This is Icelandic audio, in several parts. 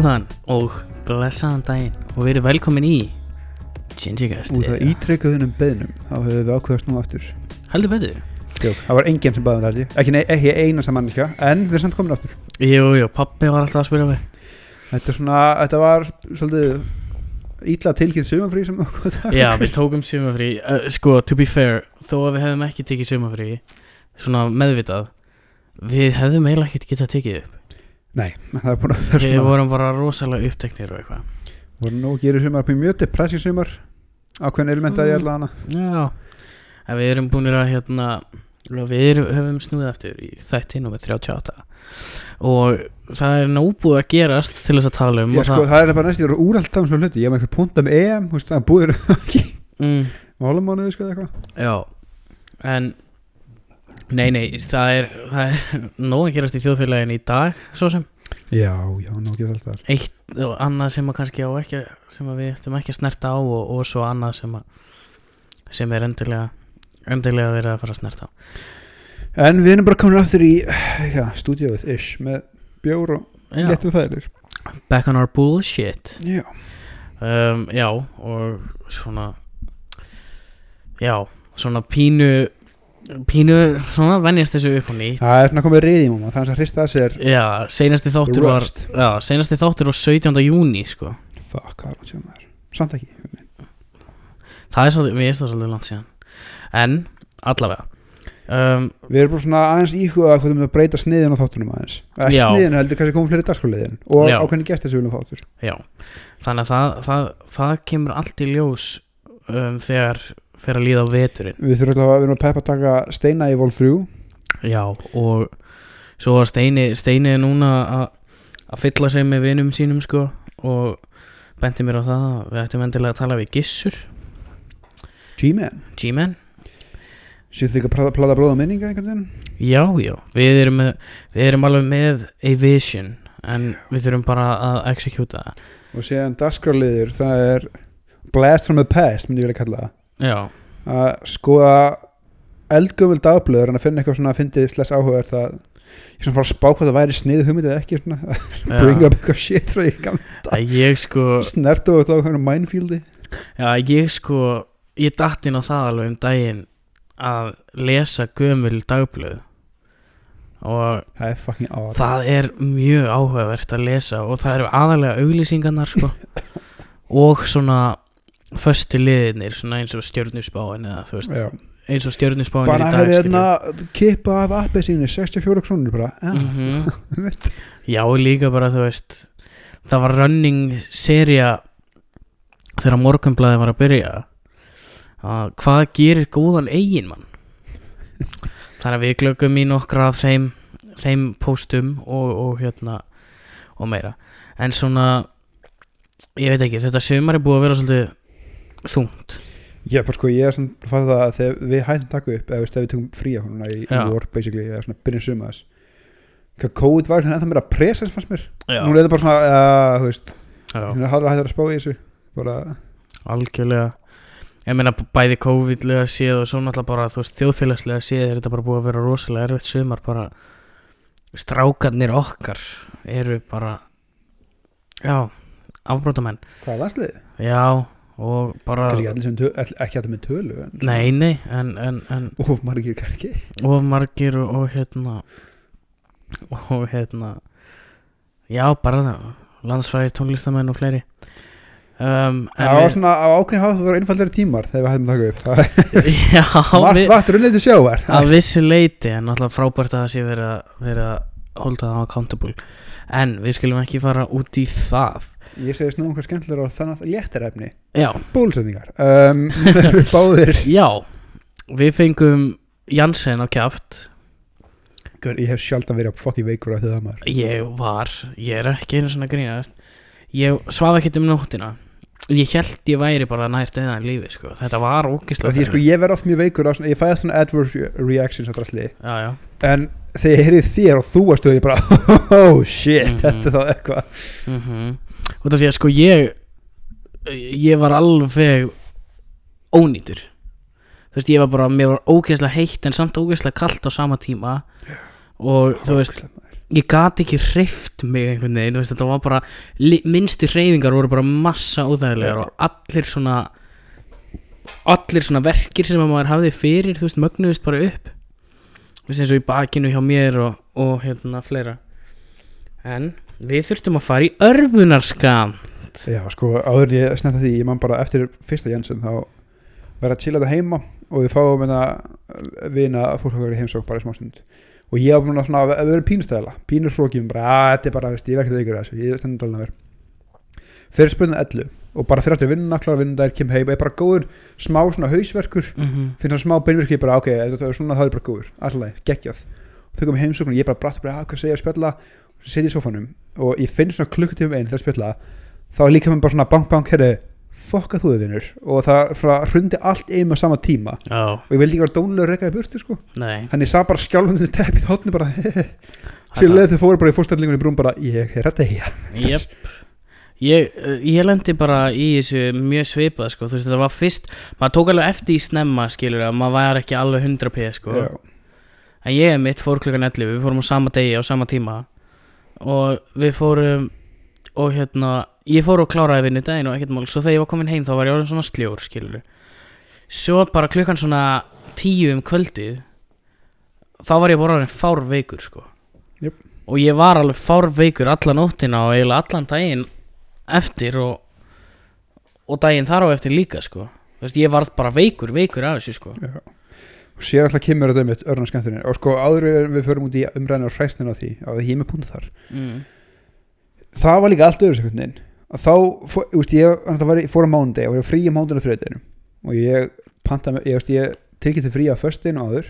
Góðan og blessaðan daginn og verið velkomin í Gingigast Út af ítrekkuðunum beðnum þá höfum við ákveðast nú aftur. Heldur betur. Jók. Það var enginn sem baði um það ekki, ekki eina sem mannskja en við erum samt komin aftur. Jú, jú, pappi var alltaf að spyrja mig. Þetta, svona, þetta var svolítið ítla tilkynnt sumafrí sem okkur það Já, við tókum sumafrí. Uh, Sko, to be fair, þó að við hefðum ekki tekið sumafrí Svona meðvitað Við hefðum eiginlega ekkert getað tekið upp Nei, það er búin að það er Við svona vorum bara rosalega uppteknir og eitthvað. Voru nú að gera sumar upp í mjög depressi sumar ákveðin elementaði Mm. mm. allan Já, en við erum búinir að hérna Við erum, höfum snúið aftur í þætti nummer 38 Og það er nóbúið að gerast til þess að tala um Já, sko, það er bara næst, ég er úrælt af svona hluti. Ég hef með eitthvað punkt um EM, það búið ekki mm, málumánuði, sko, eitthvað. Já, en Nei, nei, það er, það er nóg að gerast í þjóðfélagin í dag Svo sem. Já, já, nú ekki alltaf eitt og annað sem að kannski á ekki sem að við ættum ekki að snerta á og, og svo annað sem að sem er endilega endilega verið að fara að snerta á. En við erum bara komin aftur í já, stúdíóið ish með bjór og Já, léttum fæðilir back on our bullshit. Já, um, Já, og svona Já, svona pínu pínu, svona venjast þessu upp og nýtt. Það er svona komið reyðið múma það er að hrista að sér Já, seinasti þáttur var Já, seinasti þáttur var 17. júni sko. Fuck, hvað er það sem það er Samt ekki Það er svolítið, við erum það svolítið langt síðan. En, allavega um, Við erum bara svona aðeins íhuga hvað við að breyta sniðin á þáttunum aðeins. Ekki sniðin heldur kannski komið fleiri dagskóliðin Og ákveðin sem við viljum fá áttur Já, þannig að það, það, það kemur allt í ljós um, þegar fer að líða á veturinn. Við þurfum alltaf að við erum að peppa að taka steina í vol 3 Já, og svo var Steini, Steini er núna að- að fylla sig með vinum sínum sko og benti mér á það að við ættum endilega að tala við Gissur. G-Man. G-Man. Þið ekki að plata bróða minninga einhvern veginn? Já, já, við erum, með, við erum alveg með a vision en við þurfum bara að executa það. Og séðan dagskráliður það er Blast from the past myndi ég vilja kalla það Já, Að skoða eldgöful dagblöður en að finna eitthvað svona að fyndið sless áhuga það Ég svona fara að spá hvað það væri snið hugmyndið ekki svona. Bring já. up eitthvað shit frá ég gam Að ég sko Snert og þá eitthvað minefieldi? Já, ég sko ég datt inn á það alveg um daginn að lesa gömul dagblöð. Og Það er það er mjög áhugavert að lesa og það eru aðalega auglýsingarnar sko. Og svona föstu liðinir svona eins og stjörnusbáin eða þú veist Já. eins og stjörnusbáin bara í dag hefði hérna kippa af appið síni 64 krónur bara ja. Mhm. veit. Já, líka bara þú veist það var running seria þegar morgunblæði var að byrja að hvað gerir góðan eiginmann þannig að við glöggum í nokkra af þeim þeim póstum og, og hérna og meira en svona ég veit ekki, þetta sumar er búið að vera svolítið þungt. Já, bara sko ég er svona að fatta það að þegar við hættum taka upp eða ef við tökum fría húnna í, í Já. vor basically, eða svona byrjun sumas hvað COVID var hérna ennþá meira presens fannst mér, Já, nú er þetta bara svona uh, þú veist, já. hérna er hættur að spá í þessu bara, algjörlega. Ég meina bæði COVID-lega séð og svo náttúrulega bara þú veist þjóðfélagslega séð er þetta bara búið að vera rosalega erfitt sumar bara strákarnir okkar eru bara já afbrótamenn hvað er landsliðið? já og bara töl, ekki allir með tölu en nei nei en, en, en of margir kannski. Of margir og, og hérna og hérna já bara landsfræði tónlistamenn og fleiri. Um, það var svona á ákveðin það var einfaldari tímar þegar við hættum taka upp. Já var við, vatn runnið til sjávar. Að vissu leiti en náttúrulega frábært að það sé verið að, verið að holda það accountable. En við skulum ekki fara út í það ég segi snú okkar skemmtilegur á þannig léttar efni. Já, bólusetningar um, báðir. Já við fengum Janssen á Gaur, ég hef sjálf að vera fokki veikur af því það maður. Ég var, ég er ekki einu svona grínast. Ég svaf ekkert um nóttina. Ég held ég væri bara nært eða lífi sko. þetta var ógislega því sko ég verð oft mjög veikur á svona, ég fæði svona adverse reactions á drasli. Já, já, en þegar ég heyrið þér og þú varst og ég bara oh shit, Mhm. þetta er þá eitthvað. Mm út af því að sko ég ég var alveg ónýtur. Þú veist ég var bara, mér var ógeðslega heitt en samt ógeðslega kalt á sama tíma. Og þú veist ég gat ekki hreift mig einhvern veginn, veist, þetta var bara minnstu hreyfingar voru bara massa óþægilegar og allir svona allir svona verkir sem að maður hafði fyrir, þú veist, mögnuðust bara upp. Þú veist, eins og í bakinu hjá mér og, og hérna fleira. En við þurftum að fara í örfunarskam Já, sko, áður ég snetta því, ég man bara eftir fyrsta Jensen þá verða að chilla þetta heima og við fáum hérna vina fólk okkar í heimsók bara í smá stund. Og ég var búin að svona, við erum pínustæðala pínur hrókjum, bara, að þetta er bara, veist, ég verkið það ykkur þessu, ég er þennan dalina verð fyrir spurning 11 og bara fyrir aftur vinnuna, klára vinnundar, kem heim, er bara góður smá svona hausverkur mm -hmm. finnst það smá beinverki, bara ok, þetta er svona það er bara góður, alltaf, geggjað. Þau komum heimsókn og ég bara bratt bara, "Ah, hvað segja að spjalla og setja í sofanum og ég finn svona klukkutíum einn þegar að spjalla þá er líka með bara svona bank bank, herri fokka þú þið vinnur og það hrundi allt einu á sama tíma. Já, og ég vildi ekki vera dónulega rekaði burtu sko. Nei. Hann ég sá bara skjálfandi teppið hotni bara sér leið þau fóru bara í fórstællingunni brún bara ég er að deyja. Jep. Ég, ég lendi bara í þessu mjög svipað sko, þú veist þetta var fyrst maður tók alveg eftir í snemma skilur að maður var ekki alveg 100p sko. Já. en ég mitt fór klukkan 11 við fórum á sama degi á sama tíma og við fórum og hérna, ég fór og kláraði vinnu daginn og ekkert mál, svo þegar ég var komin heim þá var ég orðin svona sljór skilur svo bara klukkan svona tíu um kvöldið þá var ég bara orðin fár veikur sko. Jöp. og ég var alveg fár veikur alla nóttina og eiginlega allan daginn eftir og og daginn þar á eftir líka sko. Þú veist, ég varð bara veikur, veikur af þessu sko. Já. Og sér alltaf kemur þetta mitt örna skemmtunni og sko áður við förum út í umræðinu og hræstinu á því að er með punkt þar. Mm. það var líka allt öðru sekundin að þá, fó- þú veist, ég það var, fór á mánundi og var frí á mánundi og þriðdeginu og ég panta með, ég ég tekið til frí á föstudeginu áður.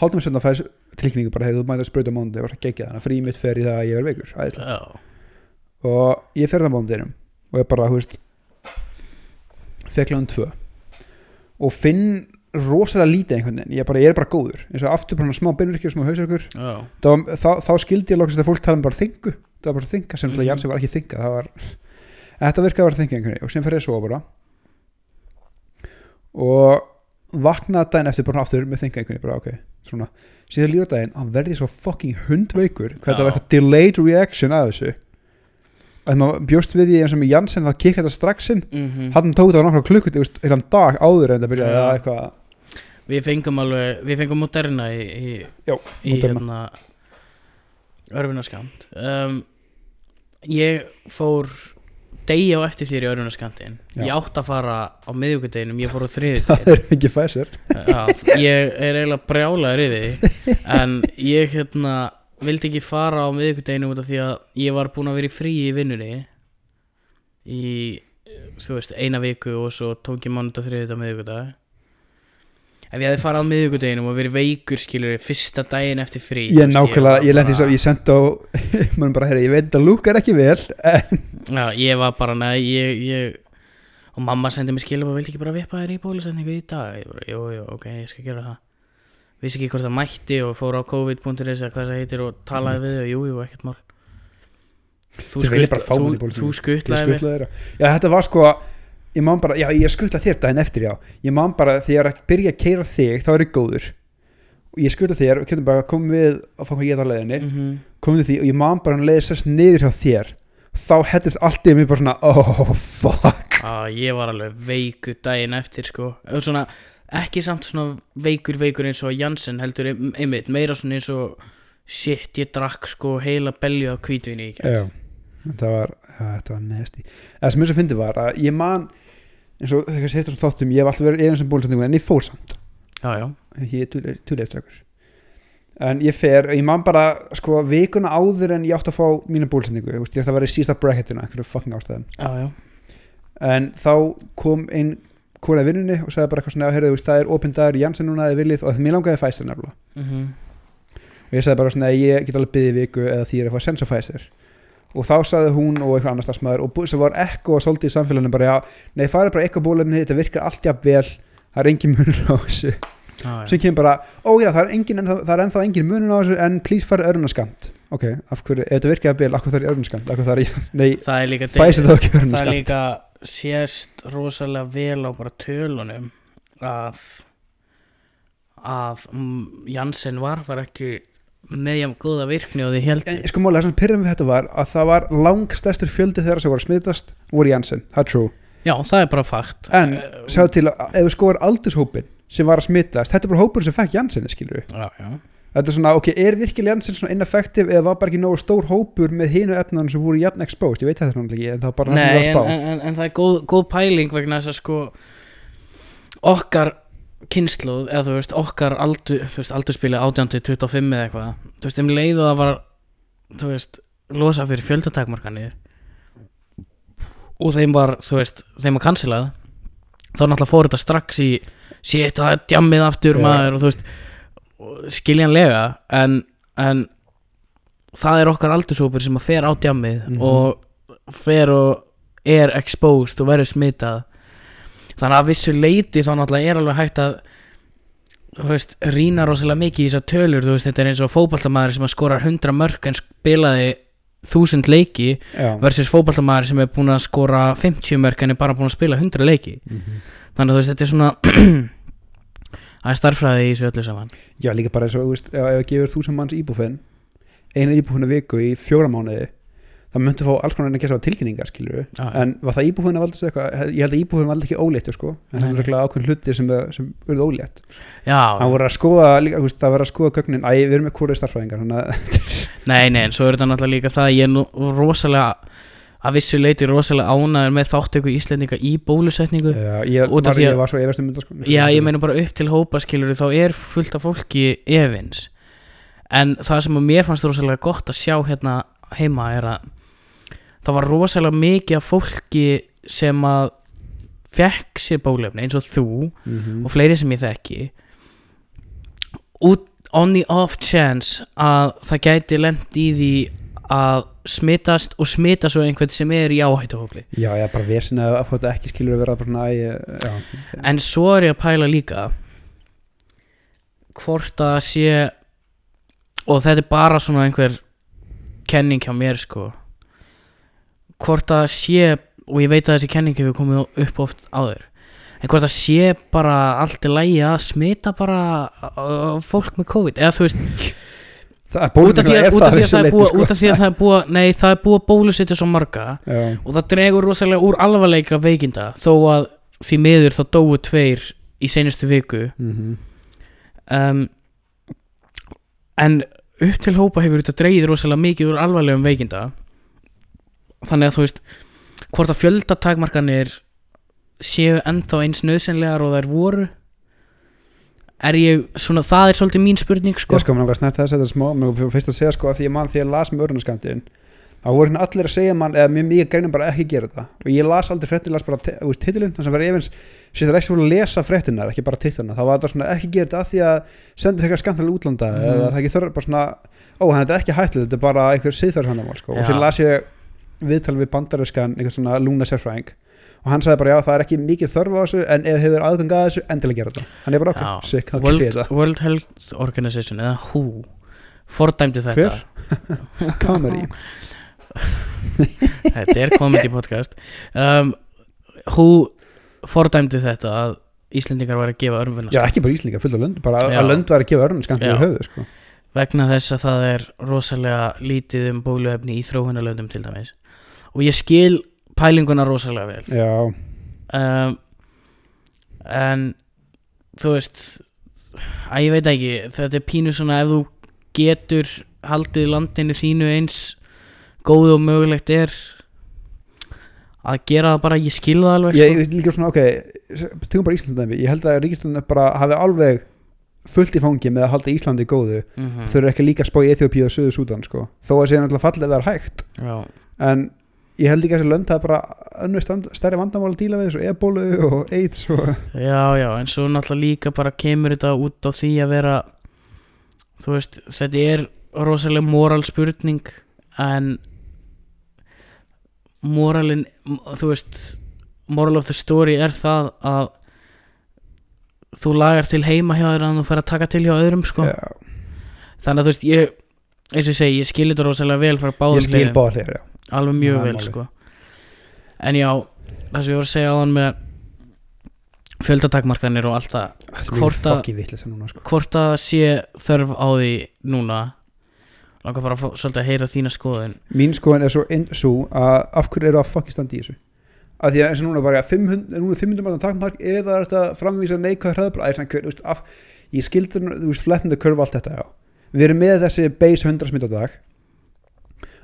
Hálfum með sönda fæðis tilkynningu bara, hefur þú mætið að sprauta á mánundi og var að gegja þannig að frí mitt fer í það að ég er veikur. Já, og ég fer það á mánudinum og ég bara, þú veist fekk og finn rosalega lítið einhvern veginn, ég, bara, ég er bara góður. Eins og aftur bara smá beinvirkjur, smá hausverkur. Já, þá, þá, þá skildi ég loksins að fólk tala um bara þingu það var bara þinga sem mm. Jansi var ekki þinga það var, þetta virkaði að vera þinga einhvern veginn. Og sem fer ég svo bara. Og vaknaði daginn eftir bara aftur með þinga einhvern veginn bara ok, svona, síðan líður daginn hann verði svo fucking hundveikur. Hvað þetta Já. var eitthvað delayed reaction af þessu. Að maður bjóst við því eins og með Jansen þá kikka þetta strax inn. Mm hann tók þetta á nokkra klukkut heilan dag áður en það byrjaði að eitthvað Við fengum alveg, við fengum Moderna í, í, Já, í hérna örfunarskamt um, Ég fór degi á eftir þér í örfunarskamptin Já. Ég átt að fara á miðvikudeginum, ég fór á það þriðjudegin er ekki fæsir ég er eiginlega brjálaður yfir því En ég hérna vildi ekki fara á af því að ég var búinn að vera í frí í vinnunni Í, þú veist, eina viku og svo tók ég mánudag þriðjudag miðvikudag Ef ég hefði farið á miðvikudeginum og verið veikur skilur fyrsta daginn eftir frí ég nákvæmlega, ég lendi svo ég sendi á, mann bara, herri, ég veit að lúkar ekki vel en Já, ég var bara, neða, ég, ég Og mamma sendi mér skilum og vildi ekki bara vippa þér í bólusetningu í dag? Ég bara, jú, jú, ok, ég skal gera það. Vissi ekki hvort það mætti og fór á covid.is eða hvað það heitir og talaði við þau, jú, jú, ekkert mál. Þú, skuttlaði þeirra. Já, þetta var sko, ég man bara já, ég skuttlaði þér daginn eftir, já. Ég man bara, þegar ég er byrja að keira þig þá er ég góður. Og ég skuttlaði þér og kemur bara, komum við að fá hvað ég á leiðinni. Mm komum við því og ég man bara hann leiði sérst niður hjá þér. Þá hettist allt í mig bara svona oh fuck. Ah, Ég var alveg veikur daginn eftir, sko. Svona, ekki samt svona veikur veikur eins og Jansen heldur ein- einmitt Meira svona eins og Shit, ég drakk sko heila belju í gær. Já, þetta var, ja, var nesti það sem eins og fyndi var að ég man eins og þegar sétt þessum þáttum ég hef alltaf verið eða sem bólusetningu en ég fór samt. Já, já, ég er tuleistrækur en ég fer, ég man bara sko vikuna áður en ég átti að fá mína bólusetningu, ég ætti að vera í sísta bracketuna einhverju fucking ástæðum. Já, en þá kom einn kona í vinnunni og sagði bara eitthvað svona heyrðu, það er opinn dagur Janssen núna eða viljið og mér langaði Pfizer nefnilega. Mm og ég sagði bara svona ég get alveg byggði viku eða því ég er að fá og þá sagði hún og eitthvað annars starfsmæður og sem var ekko og svolítið í samfélaginu bara já, nei það er bara ekko bólefni þetta virkar allt jafn vel það er engin munur á þessu. Já. sem kemur bara, ó já það er, engin, það er ennþá engin munur á þessu en please fara örunarskamt ok, af hverju, ef þetta virkar jafn vel af hverju það er örunarskamt, af hverju það er, nei Það er líka Pfizer þá ekki Það er líka sést rosalega vel á bara tölunum að að Janssen var var ekki með jafn góða virkni og þið held en sko málega það sem pyrrum við þetta var að það var langstærstur fjöldi þeirra sem voru að smitast voru Janssen, það er true. Já, það er bara fakt. En Eh, sjáðu til að ef við skoðar aldurshópin sem var að smitast, þetta er bara hópur sem fekk Janssen skilur við, já, já. þetta er svona ok, er virkilega Janssen svona ineffektiv eða var bara ekki nógu stór hópur með hinu efnan sem voru jafn exposed, ég veit þetta náttúrulega ekki en það var bara Nei, var en, en það er góð, góð pæling vegna þess að sko okkar kynsluð eða þú veist okkar aldur, þú veist, aldurspili 18 til 25 eða eitthvað þú veist, um leiðu það var þú veist, losa fyrir fjöldatakmarkanir og þeim var, þú veist, þeim var cancelað þá náttúrulega fór þetta strax í shit, það er djammið aftur Já. maður og þú veist, skiljanlega en, en það er okkar aldurshópur sem að fer á djammið Mhm. og fer og er exposed og verður smitað þannig að vissu leiti þá náttúrulega er alveg hægt að þú veist, rýna rosalega mikið í þessar tölur þú veist, þetta er eins og fótballtamaður sem að skora 100 mörg en spilaði 1000 leiki já, versus fótballtamaður sem er búin að skora 50 mörg en er bara búin að spila 100 leiki. Mhm. þannig að þú veist, þetta er svona það er starffræði í þessu öllu saman. Já líka bara eins og þú veist, ef við gefur þú sem manns íbúfinn einu íbúfinn að viku í fjóra mánuði það myndu fá alls konar en að gesa á tilkynningar skilur Já, já. en var það íbúfinn að valda sig eitthvað? Ég held að íbúfinn valda ekki óléttu sko. En það er ákveðin hluti sem, sem urðu ólétt. Hann voru að skoða, líka, veist, það verið að skoða gögnin. Æ, við erum með þannig að nei, nei, en svo er þetta náttúrulega líka það að ég er nú rosalega að vissu leiti rosalega ánæður með þáttöku Íslendinga í bólusetningu. Já, ég, var, að- ég var svo efast um þetta sko. Já, ég meina bara upp til hópa skilur þá er fullt af fólki efins. En það sem að mér fannst rosalega gott að sjá hérna heima er að það var rosalega mikið af fólki sem að fekk sér bólefni eins og þú Mhm. og fleiri sem ég þekki út on the off chance að það gæti lent í því að smitast og smita svo einhvern sem er í áhættuhópli já, ég er bara vesin að þetta ekki skilur að vera bara svona æ, já, En svo er ég að pæla líka hvort að sé og þetta er bara svona einhver kenning hjá mér sko hvort að sé og ég veit að þessi kenning hefur komið upp oft áður en hvort að sé bara allt í lægi að smita bara uh, fólk með COVID eða þú veist út af því að, það er búið sko. út af því að það er búið nei það er búið að bólusetja svo marga já, og það dregur rosalega úr alvarleika veikinda þó að því miður þá dóu tveir í seinustu viku mhm. um, en upp til hópa hefur þetta dreigið rosalega mikið úr alvarlegum veikinda þannig að þú veist hvort að fjöldatakmarkanir séu ennþá eins nöðsynlegar og þær voru er ég svona, það er svolítið mín spurning sko Ég sko, mér að snert þess að þetta smá mér fyrst að segja sko að því ég man því ég las með örnaskamdin þá voru hérna allir að segja mann eða mjög mikið greinum bara ekki gera þetta og ég las aldrei fréttin, ég las bara veist, titilinn þannig að vera efins, sér það ekki svo að lesa fréttinar ekki bara titlina, þá var þetta svona ekki gera þetta að því að senda þeirra skamtilega útlanda Mhm. eða það ekki þörf bara svona ó, hann er ekki hættuð, þetta er bara einhver siðferðshandamál sko. og sér las ég viðtal við bandariskan, einhver svona lúna sérfræðing og hann sagði bara já, það er ekki mikið þörf á þessu en ef hefur aðgang að þessu, endilega gera þetta hann er bara Já. ok, sick, þá World, getur þetta World Health Organization eða WHO fordæmdi þetta Hver? Comedy þetta er comedy podcast um, WHO fordæmdi þetta að Íslendingar var að gefa örnvunna Já, ekki bara Íslinga, fullt af lönd bara að- Já. að lönd var að gefa skamt Já. yfir höfuð sko. vegna þess að það er rosalega lítið um bóluefni í þróunarlöndum til dæmis og ég skil pælinguna rosalega vel. Já, um, en þú veist að ég veit ekki, þetta er pínu svona ef þú getur haldið landinu þínu eins góð og mögulegt er að gera það bara, ég skil það alveg ég, sko. ég líka svona, ok tökum bara Íslandæmi, ég held að Ríkislandin bara hafi alveg fullt í fangi með að halda Íslandi góðu, mm þau eru ekki líka að spá í Eþjópíu og Suðu Súdan, sko, þó að segja náttúrulega fallið það er hægt, já, en ég held líka að þessi lönd hafi bara önnur stand, stærri vandamál að díla við þessu ebólu og AIDS og já, já, en svo náttúrulega líka bara kemur þetta út á því að vera þú veist, þetta er rosalega moral spurning en moralin, þú veist moral of the story er það að þú lagar til heima hjá þér að þú fer að taka til hjá öðrum sko. já, þannig að þú veist ég, eins og ég segi, ég skil þetta rosalega vel frá báðum hliðum. alveg mjög er vel sko. en já, það sem ég voru að segja á hann með fjöldatakmarkanir og allt það Hvort að- sko. hvort að sé þörf á því núna. Langar bara að svolítið að heyra þína skoðun. Mín skoðan er svo inn svo að af hverju eru að fucking standa í þessu? Af því að eins og núna bara 500, núna er 500 mann takmark eða er þetta framvísa neikvæð af, ég skildur þú veist, flattendu kurva allt þetta, já við erum með þessi base 100 smitt á dag.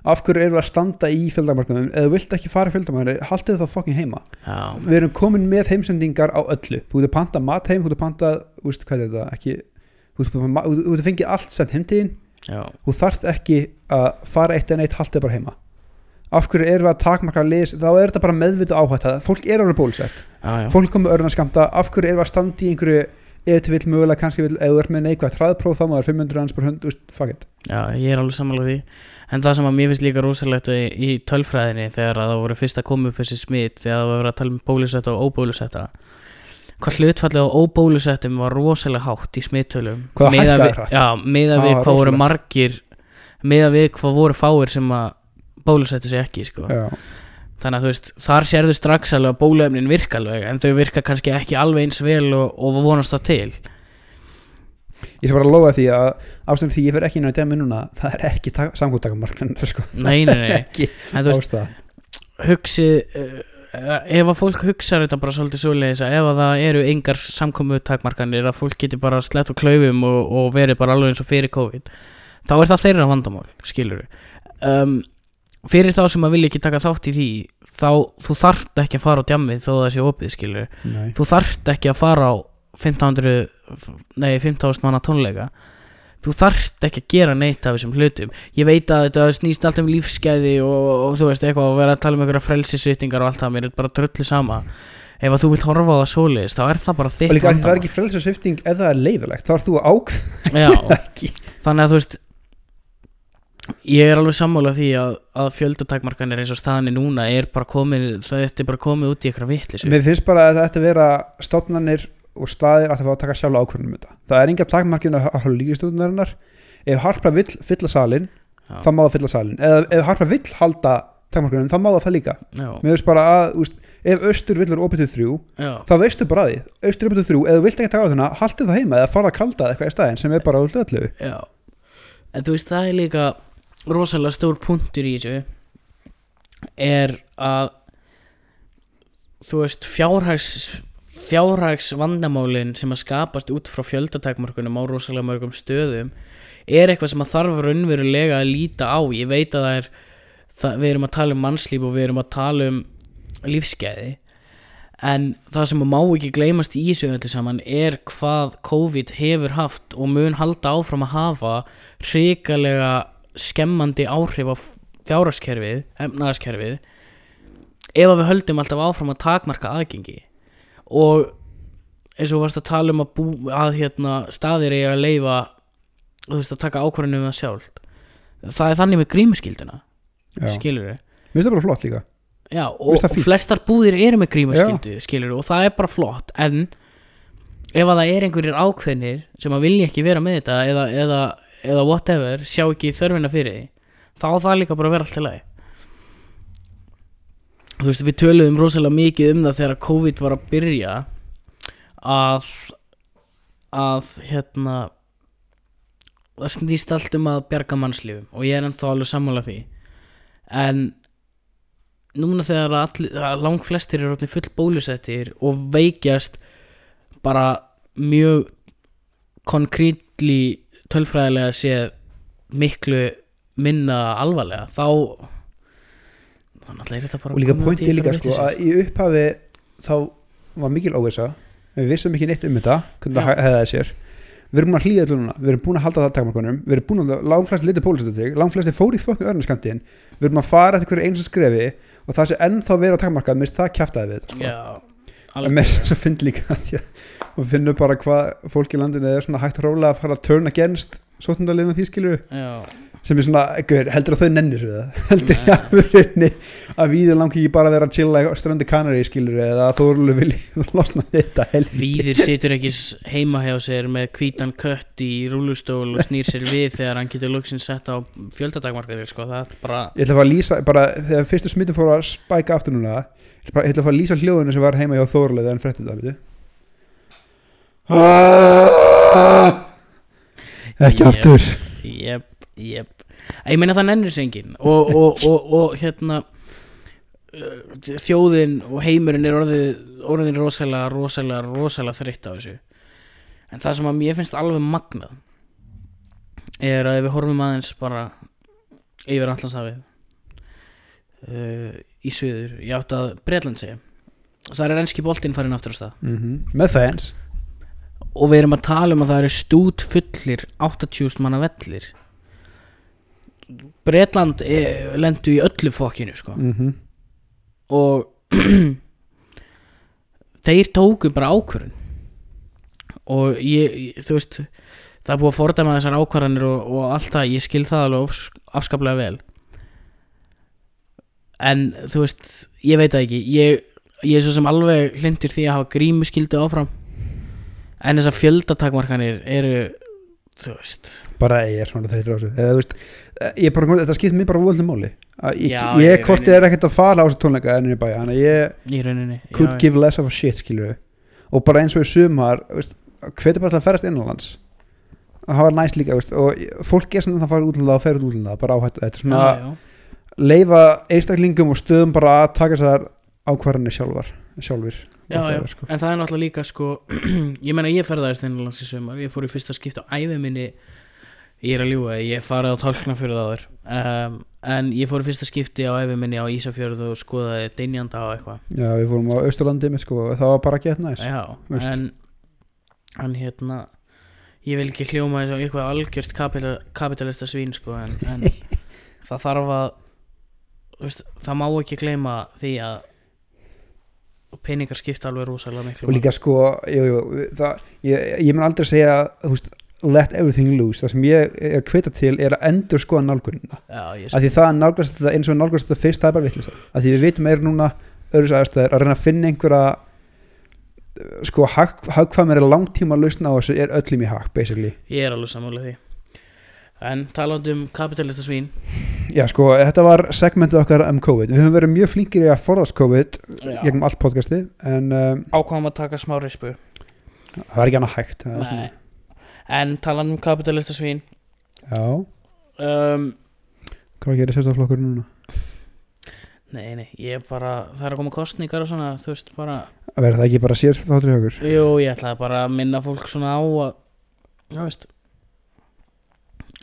Af hverju eru að standa í fjöldamarkaðum eða vilt ekki fara fjöldamarkaðum haldið það fucking heima. Já, við erum komin með heimsendingar á öllu. Þú getur panta mat heim, þú getur panta úst, þetta, ekki þú þú getur fengið allt sent heimtíðin þú þarft ekki að fara eitt en eitt haldið bara heima. Af hverju erum við að takmarka lis þá er þetta bara meðvitu áhætta. Fólk er árið bólusett, já, já. fólk komið örna skamta af hverju erum við að standa í einhverju ef til vill mögulega kannski vill, ef þú ert með neikvægt hraðpróf þá maður 500 hans per hund, úst, fuck it Já, ég er alveg sammála því En það sem að mér finnst líka rosalegt í, í tölfræðinni þegar að það voru fyrst að koma upp þessi smit þegar það verið að tala um bólusetta og óbólusetta hvað hlutfallið á óbólusettum var rosalega hátt í smittölum Hvað hækkaði við- hratt? Já, Það við hvað voru margir miða við hvað voru fáir sem að bólusettu sig ekki sko. Já. Þannig að þú veist, þar sérðu strax alveg að bóluefnin virka alveg en þau virka kannski ekki alveg eins vel og, og vonast það til. Ég skal bara lofa því að ástæðum því ég fer ekki inn á dæmi núna það er ekki samkvæmtakamarkan sko. Nei, nei, nei, ekki en þú veist, hugsið uh, ef að fólk hugsa þetta bara svolítið svoleiðis að ef að það eru engar samkomu takmarkanir að fólk geti bara slett og klaufum og, og verið bara alveg eins og fyrir COVID þá er það þeirra vandamál, skilur um, fyrir þá sem að vilja ekki taka þátt í því þá þú þarft ekki að fara á djammið þó það sé opið, skilur Nei. þú þarft ekki að fara á 1500 nei 15.000 manna tónleika. Þú þarft ekki að gera neitt af þessum hlutum. Ég veit að þetta snýst allt um lífsgæði og, og þú veist eitthvað og vera að tala um einhverja frelsisvittingar og allt það, mér er bara dröllu sama. Ef að þú vilt horfa á það svoleiðis þá er það bara og þitt líka að það er ekki það er leifilegt þá er þú að ekki. Þannig að þú veist ég er alveg sammála því að, að fjöldatakmarkanir eins og staðinni núna er bara komið, það er bara komið út í eitthvað vitlis mér finnst bara að það ætti að vera stofnanir og staðir að fá að taka sjálf ákvörðunum um þetta. Það er enga takmarkinu að hafa líkistofnarinnar ef Harpa vill fylla salin þá má það fylla salin eða ef Harpa vill halda takmarkunum þá má það það líka. Já, mér finnst bara að úst, ef austur vill vera opið til þrjú já, þá veistu bara því austur opið til þrjú eða þú vilt ekki taka á þarna haldið það heima eða fara að kalda eitthvað í staðinn sem er bara úr hlutlu já. En þú veist það er líka rosalega stór punktur í þessu er að þú veist fjárhags fjárhags vandamálin sem að skapast út frá fjöldatakmarkunum á rosalega mörgum stöðum er eitthvað sem að þarf raunverulega að líta á. Ég veit að það er það, við erum að tala um mannslíf og við erum að tala um lífsgæði en það sem má ekki gleymast í þessu öllu saman er hvað COVID hefur haft og mun halda áfram að hafa hrikalega skemmandi áhrif á fjárhagskerfið, efnagaskerfið ef að við höldum alltaf áfram að takmarka aðgengi. Og eins og þú varst að tala um að, bú, að hérna, staðir eiga að leifa þú veist að taka ákvörðinu um það sjálft. Það er þannig með grímuskilduna skilur við mér finnst það bara flott líka. Já, og, og flestar búðir eru með grímaskyldu skilur og það er bara flott. En ef að það er einhverjir ákveðnir sem að vilja ekki vera með þetta eða, eða, eða whatever, sjá ekki þörfina fyrir því þá það líka bara að vera allt í lagi. Þú veist, við töluðum rosalega mikið um það þegar COVID var að byrja að að hérna það snýst allt um að bjarga mannslífum og ég er ennþá alveg sammála því. En núna þegar að lang flestir eru full bólusettir og veikjast bara mjög konkrétli tölfræðilega séð miklu minna alvarlega þá þannig að þetta bara og líka pointið líka sko að í upphafi þá var mikil óvisa við vissum ekki neitt um þetta hvernig það hefði sér. Við erum búin að hlýða allir núna við erum búin að halda það takmarkunum við erum búin að langflest litið pólisettig langflest fór í fokkin örnaskamtin við erum að fara eftir hverju eins og skrefi og það sé ennþá vera takmarkað minnst það kjaftaði við þetta, sko. En alveg. Með þess að finn líka maður finnur bara hvað fólk í landinu er svona hægt rólega að fara að turn against sótundalina því skilur. Já, sem er svona, gaur, heldur að þau nennir svo það heldur Nei. að verðinni að víður langi ekki bara að vera að chilla í ströndi kanari skilur eða að Þórulu vilji losna þetta heldur Víðir situr ekki heima hjá sér með hvítan kött í rúlustól og snýr sér við þegar hann getur luksinn sett á fjöldadagmarkarir sko, það er bara ég ætla að fara að lýsa, bara þegar fyrstu smittum fóru að spæka aftur núna ég ætla, bara, ég ætla að fara að lýsa hljóðinu sem var heima hjá Þórulu þegar hann jep. Ég meina það nennir sig enginn. Og, og, og, og hérna uh, þjóðin og heimurinn er orðið, orðin rosalega, rosalega, rosalega þreytt á þessu. En það sem að mér finnst alveg magnað er að ef við horfum aðeins bara yfir allanshafið uh, í suður ég átt að Bretland segja það er enski boltinn farin aftur á stað. Mm með fans. Og við erum að tala um að það eru stút fullir 80.000 manna vellir Bretland e, lendu í öllu fokkinu sko. mm og þeir tóku bara ákvörðun. Og ég, þú veist það er búið að fordæma þessar ákvarðanir og, og allt það, ég skil það alveg afs- afskaplega vel. En þú veist ég veit það ekki. Ég, ég er svo sem alveg hlindur því að hafa grímu skildu áfram. En þessar fjöldatakmarkanir eru þú veist. Bara ég er svona þreytur á þessu. Eða þú veist, eh, ég er bara, þetta skipt mér bara völdum máli. Að ég, Já, ég ég korti er ekkert að fara á þessu tónleika en ég bæja, þannig að ég í rauninni could já, give less of a shit skilur og bara eins og í sumar hvetur bara til að ferast innanlands? Það var næst líka veist, og fólk er svona að það fara útlanda og fer út útlanda bara áhættu, þetta er svona já, já. leifa einstaklingum og stöðum bara að taka þessar ákvarðanir sjálfar sjálfur Já, já, sko. en það er náttúrulega líka sko, ég meina ég ferðaðist innanlands í sumar, ég fór í fyrsta skipti á æfi minni ég er að ljúga, ég farið á tálknafjörð áður. Um, en ég fór fyrsta skipti á æfi minni á Ísafjörð og skoðaði Dynjanda og eitthvað. Já, við fórum á Austurlandi með sko, það var bara gett næst Já, veist. en en hérna ég vil ekki hljóma eins og eitthvað algjört kapita, kapitalista svín sko, en, en það þarf að veist, það má ekki gleyma því að peningar skipta alveg rosalega miklu og líka sko jú, jú, það, ég, ég mun aldrei segja þú veist, let everything loose. Það sem ég er kvita til er að endur skoða nálgunina af því það að nálgast þetta eins og nálgast þetta fyrst það er bara vitlis af því við vitum meira núna öðru aðstæður að reyna að finna einhverja sko hag, hagkvæmur er langtíma lausna á þessu er öllum í hag basically. Ég er alveg sammála því. En talandi um kapitalista svín. Já sko þetta var segmentið okkar um COVID. Við höfum verið mjög flinkir í að forðast COVID gegnum allt podcasti en um, Ákvæðum að taka smá rispu. það var ekki annað hægt er Nei En talandi um kapitalista svín. Já. Um, hvað gerir sérstaflokkur núna? Nei, nei, ég bara Það er að koma kostningar og svona Þú veist bara að vera það ekki bara sér þáttur í okkur Jú, ég ætlaði bara að minna fólk svona á að Já, veist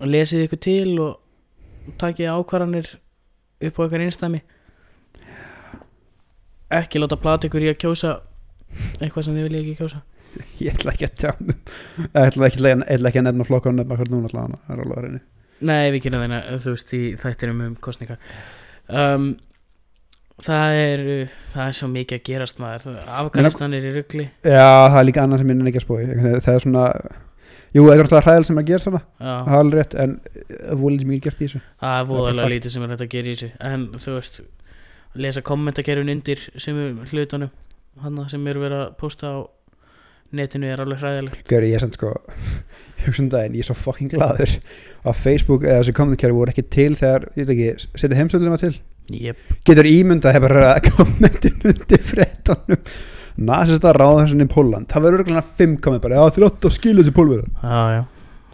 og lesið ykkur til og takið ákvarðanir upp á ykkur einstæmi ekki láta plata ykkur í að kjósa eitthvað sem þið viljið ekki kjósa ég ætla ekki að tjá ég ætla ekki, ég ætla ekki að nefna flokkur og nefna hvernig núna allavega það er alveg að reyni Nei, við kynna þeirna, þú veist, í þættinum um kostningar um, Það er það er svo mikið að gerast maður. Afganistan er í rugli. Já það er líka annað sem ég nenni ekki að spói það er svona jú það er alltaf hræðil sem að gera svona það er alveg rétt en það voru lítið mikið gert í þessu. Það er voðalega lítið sem er hægt að gera í þessu. En þú veist, lesa kommentakerfin undir sem hlutunum hann sem eru verið að posta á netinu er alveg hræðilegt. Gauri, ég er samt sko hugsa um daginn, ég er svo fucking glaður að Facebook eða þessi kommentkjæri voru ekki til þegar, ég veit ekki, setja heimsöldunum til? Jep, getur ímyndað hefur kommentin undir frettunum nasista ráðhessin í Póland það verður örgulega fimm komment bara, já þrótt og skilu þessi pólverðar já, já.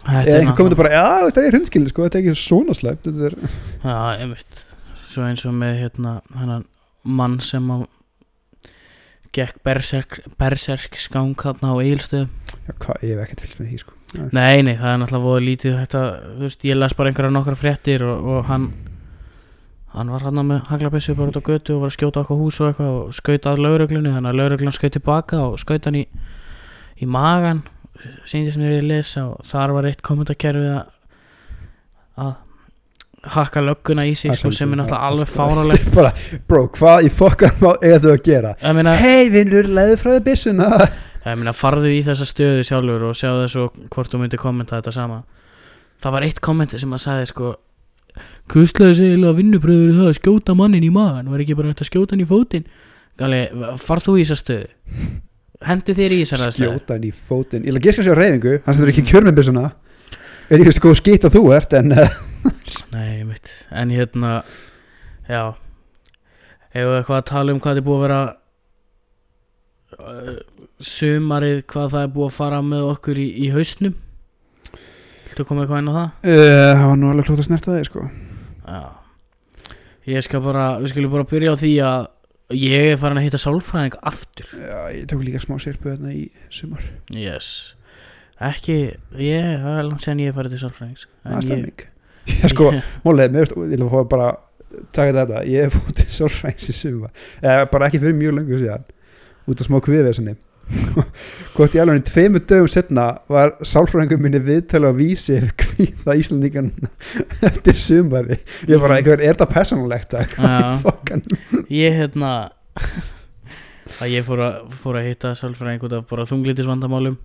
Þetta eða er einhver kommentur náttúrulega- bara, já það er hundskili sko, þetta er ekki svona slæmt þetta Já, einmitt. Svo eins og með hérna mann sem að gekk berserk, skang hérna á hvað, ég hef ekkert fylgst með því sko. Nei, nei, það er náttúrulega voða lítið þetta, þú veist, ég las bara einhverja nokkra fréttir og, og hann hann var hann með haglabissu bara út á götu og var að skjóta okkur hús og eitthvað og skaut að lauruglunni, þannig að lauruglan skaut tilbaka og skaut hann í, í magan síndi sem ég er að lesa og þar var eitt kommentakerfi að að hakka lögguna í sig sko, sem er náttúrulega alveg bara, bro, hvað í fokkan eiga þau að gera? Hei vinnur, leiðu frá þið byssuna. Ég meina farðu í þessa stöðu sjálfur og sjáðu svo hvort þú myndir kommenta þetta sama. Það var eitt kommenti sem að sagði sko Kuslega segilega vinnubröður það að skjóta mannin í magan var ekki bara hægt að skjóta hann í fótinn? Gali, farð þú í þessa stöðu? Hendu þér í þessar aðstæður. Skjóta hann í fótinn. Ég ætla að giska sér á reyfingu, hann sem ekki kjör með byssuna veit ekki sko skýt að þú ert en uh, Nei, mitt, en hérna já. Hefur við eitthvað að tala um hvað þið búið að vera uh, sumarið hvað það er búið að fara með okkur í, í hausnum? Viltu koma eitthvað inn á það? uh, það var nú alveg klótt að snerta þig sko. Já. Ég skal bara, við skulum bara byrja á því að ég er farin að hitta sálfræðing aftur. Já, ég tók líka smá sérpu þarna í sumar. Yes Ekki, ég, það er langt sen ég er farið til sálfræðings það er ég- stemming já, sko, málið, mér veist, ég vil fá bara taka þetta, ég hef fótt til sálfræðings í sumar, eða bara ekki fyrir mjög lengur síðan, út af smá kviðvesinni hvort ég alveg tveimur dögum setna var sálfræðingum minni viðtala á vísi yfir kvíða Íslandingan eftir sumari ég bara, einhver, er þetta personalegt að Já. fokkan Ég hérna að ég fór að, fór að hitta sálfræðing út af bara þunglitis vandamálum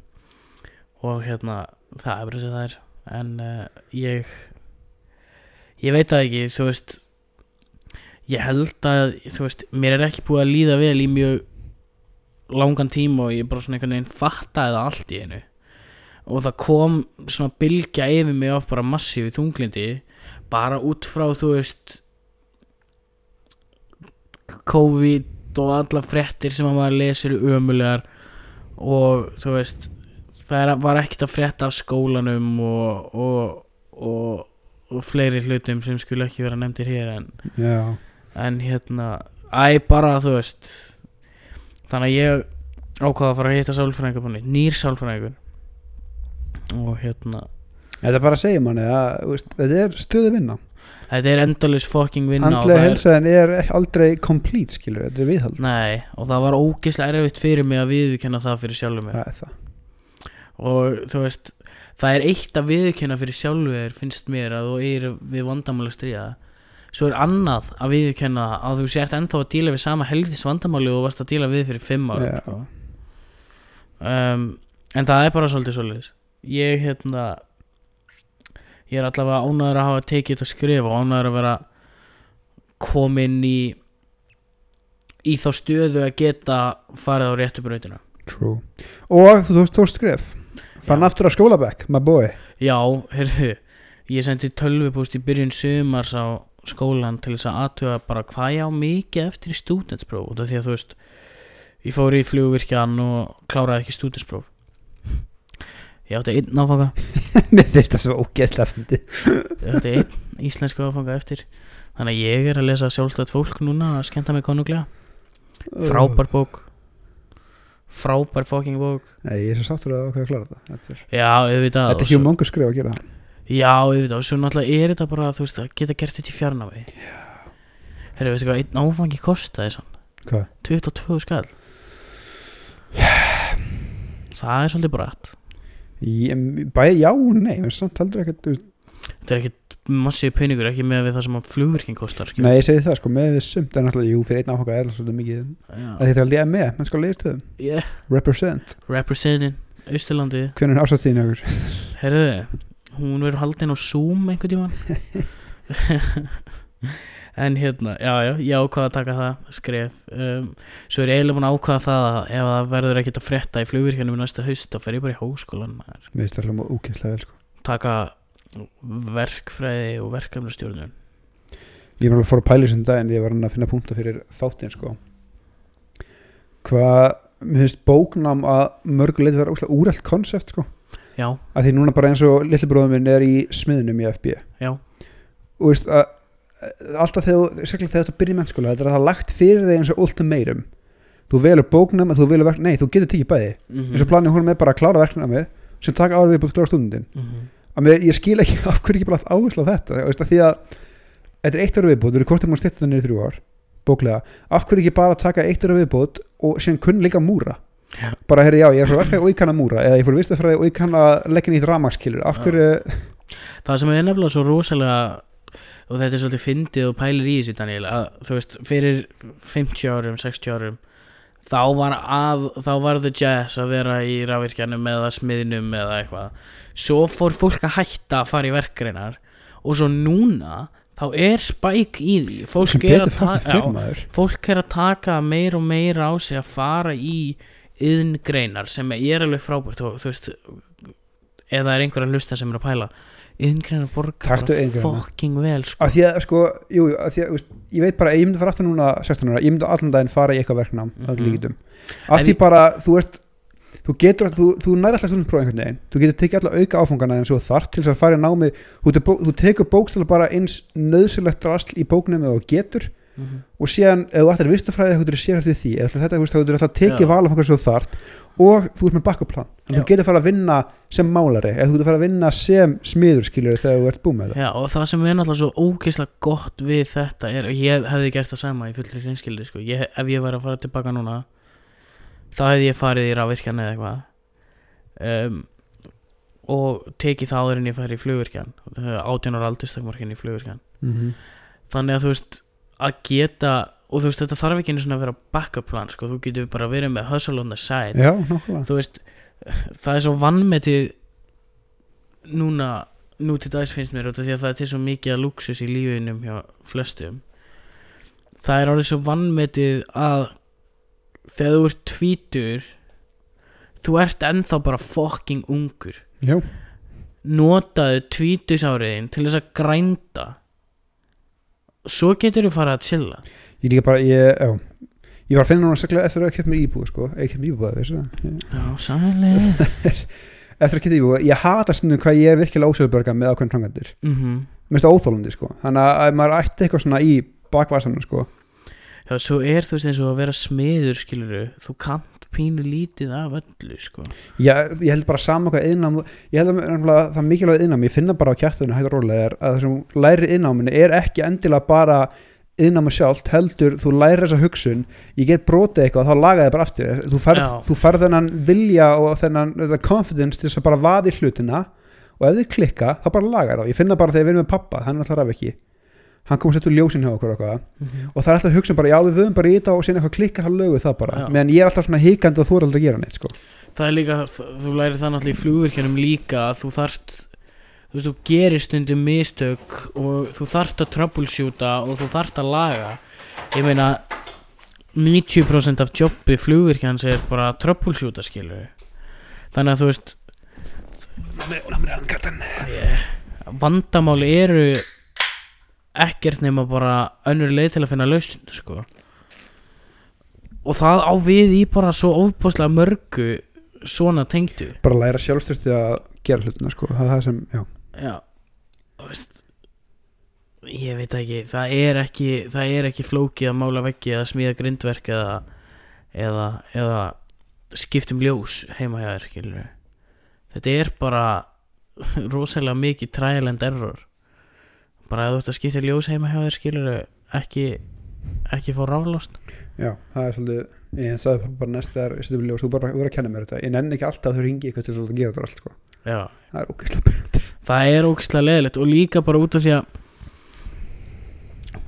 og hérna það er bara sem það er. En uh, ég ég veit það ekki, þú veist ég held að þú veist, mér er ekki búið að líða vel í mjög langan tíma og ég bara svona einhvern veginn fattaði það allt í einu. Og það kom svona bylgja yfir mig of bara massífi þunglindi bara út frá þú veist COVID og alla fréttir sem að maður lesir ömulegar og þú veist það er, var ekkert að frétta af skólanum og, og, og, og fleiri hlutum sem skulle ekki vera nefndir hér en, en hérna æ bara þú veist þannig að ég ákvaða að fara að hitta nýtt, nýr sálfræðingur. Og hérna þetta er bara að segja manni að þetta er stöðu vinna. Þetta er endalus fucking vinna andlega er- helsaðin er ekki- aldrei complete skilur, þetta er viðhald. Nei, og það var ógeðslega erfitt fyrir mig að viðurkenna það fyrir sjálfur mér. Það er það og þú veist, það er eitt að viðurkenna fyrir sjálfur finnst mér að þú er við vandamáli að stríða svo er annað að viðurkenna að þú sért ennþá að díla við sama helgis vandamáli og varst að díla við fyrir fimm ára Já. sko. um, en það er bara svolítið svolítið ég hérna ég er allavega ánæður að hafa tekið þetta skrif og ánæður að vera komin í í þá stöðu að geta farið á réttu brautina True. og þú tókst skref fann aftur á skólabekk, my boy. Já, heyrðu Ég sendi tölvupúst í byrjun sumars á skólan til þess að aðtuga bara hvað ég á mikið eftir í stúdentspróf út af því að þú veist ég fór í flugvirkjan og kláraði ekki stúdentspróf. Ég átti einn áfanga. Mér finnst það svo ógeðslega fyndi Ég átti einn íslensku áfanga eftir. Þannig að ég er að lesa sjálfstætt fólk núna að skemmta mig konunglega. Frábær bók Frábær fucking bók. Nei, ég er svo sáttur að ákveða að klára þetta Þetta er, Já, auðvitað þetta er svo- humongur skrif að gera Já, auðvitað, og svo náttúrulega er þetta bara, þú veist, að geta gert þetta í fjarnáfi Herru, veistu hvað, einn áfangi kostaði sann Hvað? 22 skall. Það er svolítið brætt Ég- Bæði já nei, en samt heldur ekkert þú Þetta er ekkit massíu peningur, ekki með það sem að flugvirking kostar skilur. Nei, ég segi það sko, með við sumt en náttúrulega, jú, fyrir einn áfanga er svolítið mikið að Þetta er alveg með, menn skal leir töðum yeah. Represent, Representin, Austurlandi hvernig er ásattíðin ykkur? Herru, hún verður haldin á Zoom einhvern tímann En hérna, já, já, ég ákvaða að taka það skref um, Svo er ég eiginlega búin að ákvaða það að ef það verður ekkert að frétta í flugvirkjanum í næsta haust þá fer ég bara í háskólan maður. Mér finnst það hljóma ógeðslega vel sko taka verkfræði og verkefnastjórnun. Ég er alveg fór að pæla þessum daginn ég var hann að finna punkta fyrir þáttinn sko. Hvað, mér finnst bóknám að mörgu leiti vera óslega úrælt konsept sko. Já, að því núna bara eins og lillibróðum minn er í smiðunum í FB já, og veist að að alltaf þegar, sérstaklega þegar að byrja í mennskóla þetta er að það er lagt fyrir þig eins og ultimatum. Þú velur bóknám að þú velur verk nei, þú getur tekið bæði. Mm eins og planið hún með bara að klára verknæmi sem taka ára við búið að klára stundin að mér, ég skil ekki af hverju ekki bara allt áherslu á þetta veist að því að þetta er eitt ára viðbót þú eru hvort er maður styrta það niður þrjú ár bóklega, af hverju ekki bara taka eitt ára viðbót og síðan kunn líka múra? Já. bara herri já, ég er frá verkefni og ég kann að múra eða ég fór vistafræði og ég kann að leggja nýtt rafmakskilur af hverju, Það sem er nefnilega svo rosalega og þetta er svolítið fyndið og pælir í þessu Daniel að þú veist fyrir 50 árum, 60 árum þá var að þá var the jazz að vera í rafvirkjanum eða smiðnum eða eitthvað. Svo fór fólk að hætta að fara í verkreinar og svo núna þá er spæk í því. Fólk er, já, fólk er að taka meir og meir á sig að fara í yðngreinar sem er alveg frábært og þú veist eða er einhver að hlusta sem er að pæla yðngreinar borga bara fucking vel sko. af því að sko, jú, af því að veist, ég veit bara, ég myndi fara aftur núna 16 ára, ég myndi allan daginn fara í eitthvað verknám mm. -hmm. En því bara þú ert, þú getur, þú, þú nær alltaf stundum prófa einhvern veginn, þú getur tekið alla auka áfangana en svo þart til þess að fara í námi þú, þú tekur bókstæla bara eins nöðsilegt drasl í bóknum eða getur Mhm. og síðan, ef þú ættir vistafræði þá getur þú sér eftir því, eða þetta, þú veist, þá getur alltaf tekið val af hvað svo þart og þú ert með bakkuplan, að þú getur fara að vinna sem málari, eða þú getur fara að vinna sem smiður skilur þegar þú ert búið með það. Já, og það sem er náttúrulega svo ógeðslega gott við þetta er, og ég hefði gert það sama í fullri reynskildi, sko, ég, ef ég væri að fara tilbaka núna þá hefði ég farið í rafvirkjan eða eitthvað. Um, og tekið það áður en ég færi í flugvirkjan átjónar aldurstakmarkin í flugvirkjan mm -hmm. þannig að þú veist að geta og þú veist þetta þarf ekki einu svona að vera backup plan sko, þú getur bara verið með hustle on the side. Já, þú veist það er svo vannmetið núna nú til dags finnst mér því að það er til svo mikið að luxus í lífinum hjá flestum. Það er orðið svo vannmetið að þegar þú ert tvítur þú ert ennþá bara fucking ungur. Já, notaðu tvítusáriðin til þess að grænda. Svo getur þú fara að chilla ég líka bara, ég, já. Ég var að finna núna seglega eftir að kemta mér íbúð sko, eða kemta mér íbúð, veistu það? Já, sannlega Eftir að kemta íbúð, ég hata stundum hvað ég er virkilega ósöðuberga með ákveðin frangandir mhm. Mér finnst það óþólandi sko, þannig að maður ætti eitthvað svona í bakvarsanum sko. Já, svo er þú veist eins og að vera smiður skiluru, þú kant pínu lítið af öllu, sko. Já, ég held bara sama hvað innám Ég held að það mikilvæg innám Ég finna bara á kjartunum og læri endilega bara innámu sjálft heldur þú læri þessa hugsun ég get brotið eitthvað þá laga þið bara aftur þú færð, þú færð þennan vilja og þennan confidence til þess að bara vaði hlutina og ef þið klikka þá bara laga það ég finna bara þegar við erum með pappa, hann er alltaf raf ekki hann kom að setja ljósin hjá okkur og eitthvað Mhm. og það er alltaf hugsun bara, já við höfum bara í þetta og síðan eitthvað klikkar hann lögu það bara Já. meðan ég er alltaf svona hikandi og þú er aldrei að gera neitt sko. Það er líka, þú lærir það náttúrulega í flugvirkjunum líka að þú þarft þú veist, þú gerir stundum mistök og þú þarft að troubleshoota og þú þarft að laga. Ég meina 90% af jobbi flugvirkjans er bara að troubleshoota skilur þannig að þú veist ég, vandamáli eru ekkert nema bara önnur leið til að finna lausn sko. Og það á við í bara svo ofbúslega mörgu svona tengdu. Bara læra sjálfstyrsti að gera hlutina sko. það er það sem, já já. Þú veist ég veit ekki, það er ekki það er ekki flókið að mála veggi eða smíða grindverk eða eða, eða skiptum ljós heima hjá þér skilur þetta er bara rosalega mikið trial and error. Bara ef þú ert að skipta ljós heima hjá þér skilur ekki ekki fá raflost. Já, það er svolítið ég sagði bara næst þegar þú bara verður að kenna mér þetta. Ég nenni ekki alltaf að þau ringi eitthvað til að gera þetta allt sko. það er ógeðslega það er ógislega leðilegt og líka bara út af því að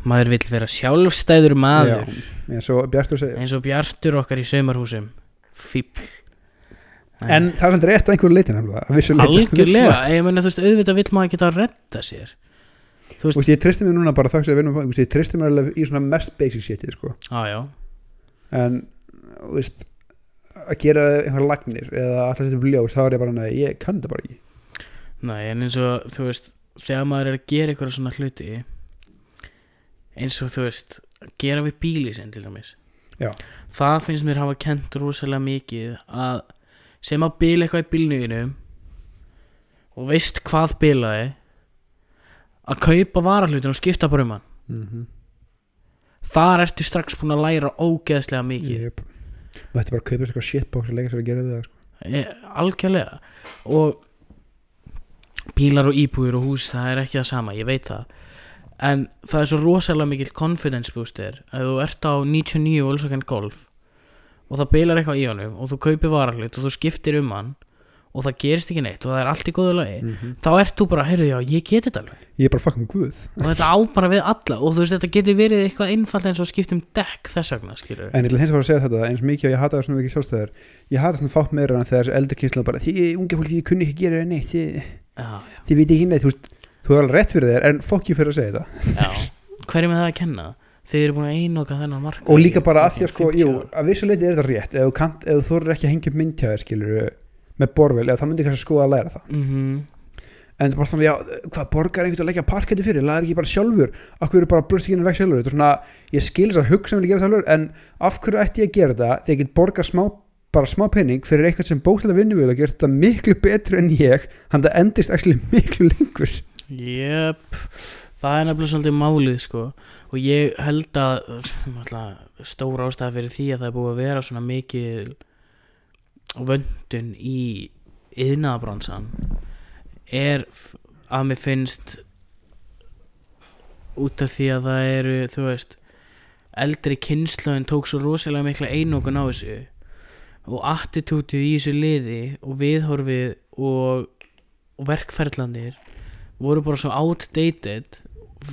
maður vill vera sjálfstæður maður. Eins og Bjartur segir. Eins og Bjartur okkar í saumarhúsum. Fíp. En það er samt rétt að einhverju leiti nefnilega að vissu leyti. algjörlega, ég meina þú veist auðvitað vill maður geta að redda sér. Þú veist, veist, ég tristi mér núna bara þess að vinna, ég tristi mér alveg í svona mest basic shitið sko. já. En þú veist, að gera einhver lagnir eða alltaf setja upp ljós þá er ég bara, nei, ég kann það bara ekki Nei, en eins og þú veist þegar maður er að gera eitthvað svona hluti eins og þú veist að gera við bíli sinn til dæmis Já. það finnst mér hafa kent rosalega mikið að sem að bíla eitthvað í bílnuginu og veist hvað bílaði að kaupa varahlutin og skipta bara um hann mm -hmm. þar ertu strax búin að læra ógeðslega mikið yep. maður ætti bara að kaupa eitthvað shitbox og leika sér að gera við það sko. e, algjörlega og bílar og íbúður og hús það er ekki það sama, ég veit það. En það er svo rosalega mikill confidence booster. Að þú ert á 99 Volkswagen Golf og það bilar eitthvað í honum og þú kaupir varahlut og þú skiptir um hann og það gerist ekki neitt og það er allt í góðu lagi mm þá ert þú bara, heyrðu já, ég get þetta alveg. Ég er bara fucking guð. Og þetta á bara við alla og þú veist, þetta getur verið eitthvað einfalt eins og skiptum dekk þess vegna, skilur En ég ætla hins vegar segja þetta eins mikið og ég hata það svona mikið sjálfstæðar ég hata svona fátt meira en þegar þessi eldri kynsla bara því unge fólki, ég kunni ekki gera neitt já, þið veit ekki neitt, þú veist þú er alveg rétt fyrir þér, en fokk ég fyrir að segja þetta hverjum er það að kenna? Þeir eru búin að einoka þennan marka og líka bara að því að sko, jú, að vissu leiti er þetta rétt. Ef þú, þorir ekki að hengja upp myndtjáðir skilur með borvel, eða það myndi kannski skoða að læra það. Mm en það er bara svona, já, hvað borgar einhvern að leggja parketti fyrir, laður ekki bara sjálfur? Af hverju bara brust ekki inn í veg sjálfur? Þetta er svona, ég skil þess að hugsa um að gera það sjálfur en af hverju ætti ég að gera þetta þegar ég get borgar smá bara smá penning fyrir eitthvað sem bókstæða vinnu vil að gera þetta miklu betur en ég hann það endist actually miklu lengur. Jöp, það er nefnilega svolítið málið sko. Og ég held að náttúrulega, stór ástæða fyrir því að það er búið að vera svona mikið vöndun í yðnaðabransan er að mér finnst út af því að það eru þú veist eldri kynnslöðin tók svo rosalega mikla einokun á þessu og attitútið í þessu liði og viðhorfið og, og verkferðlandir voru bara svo outdated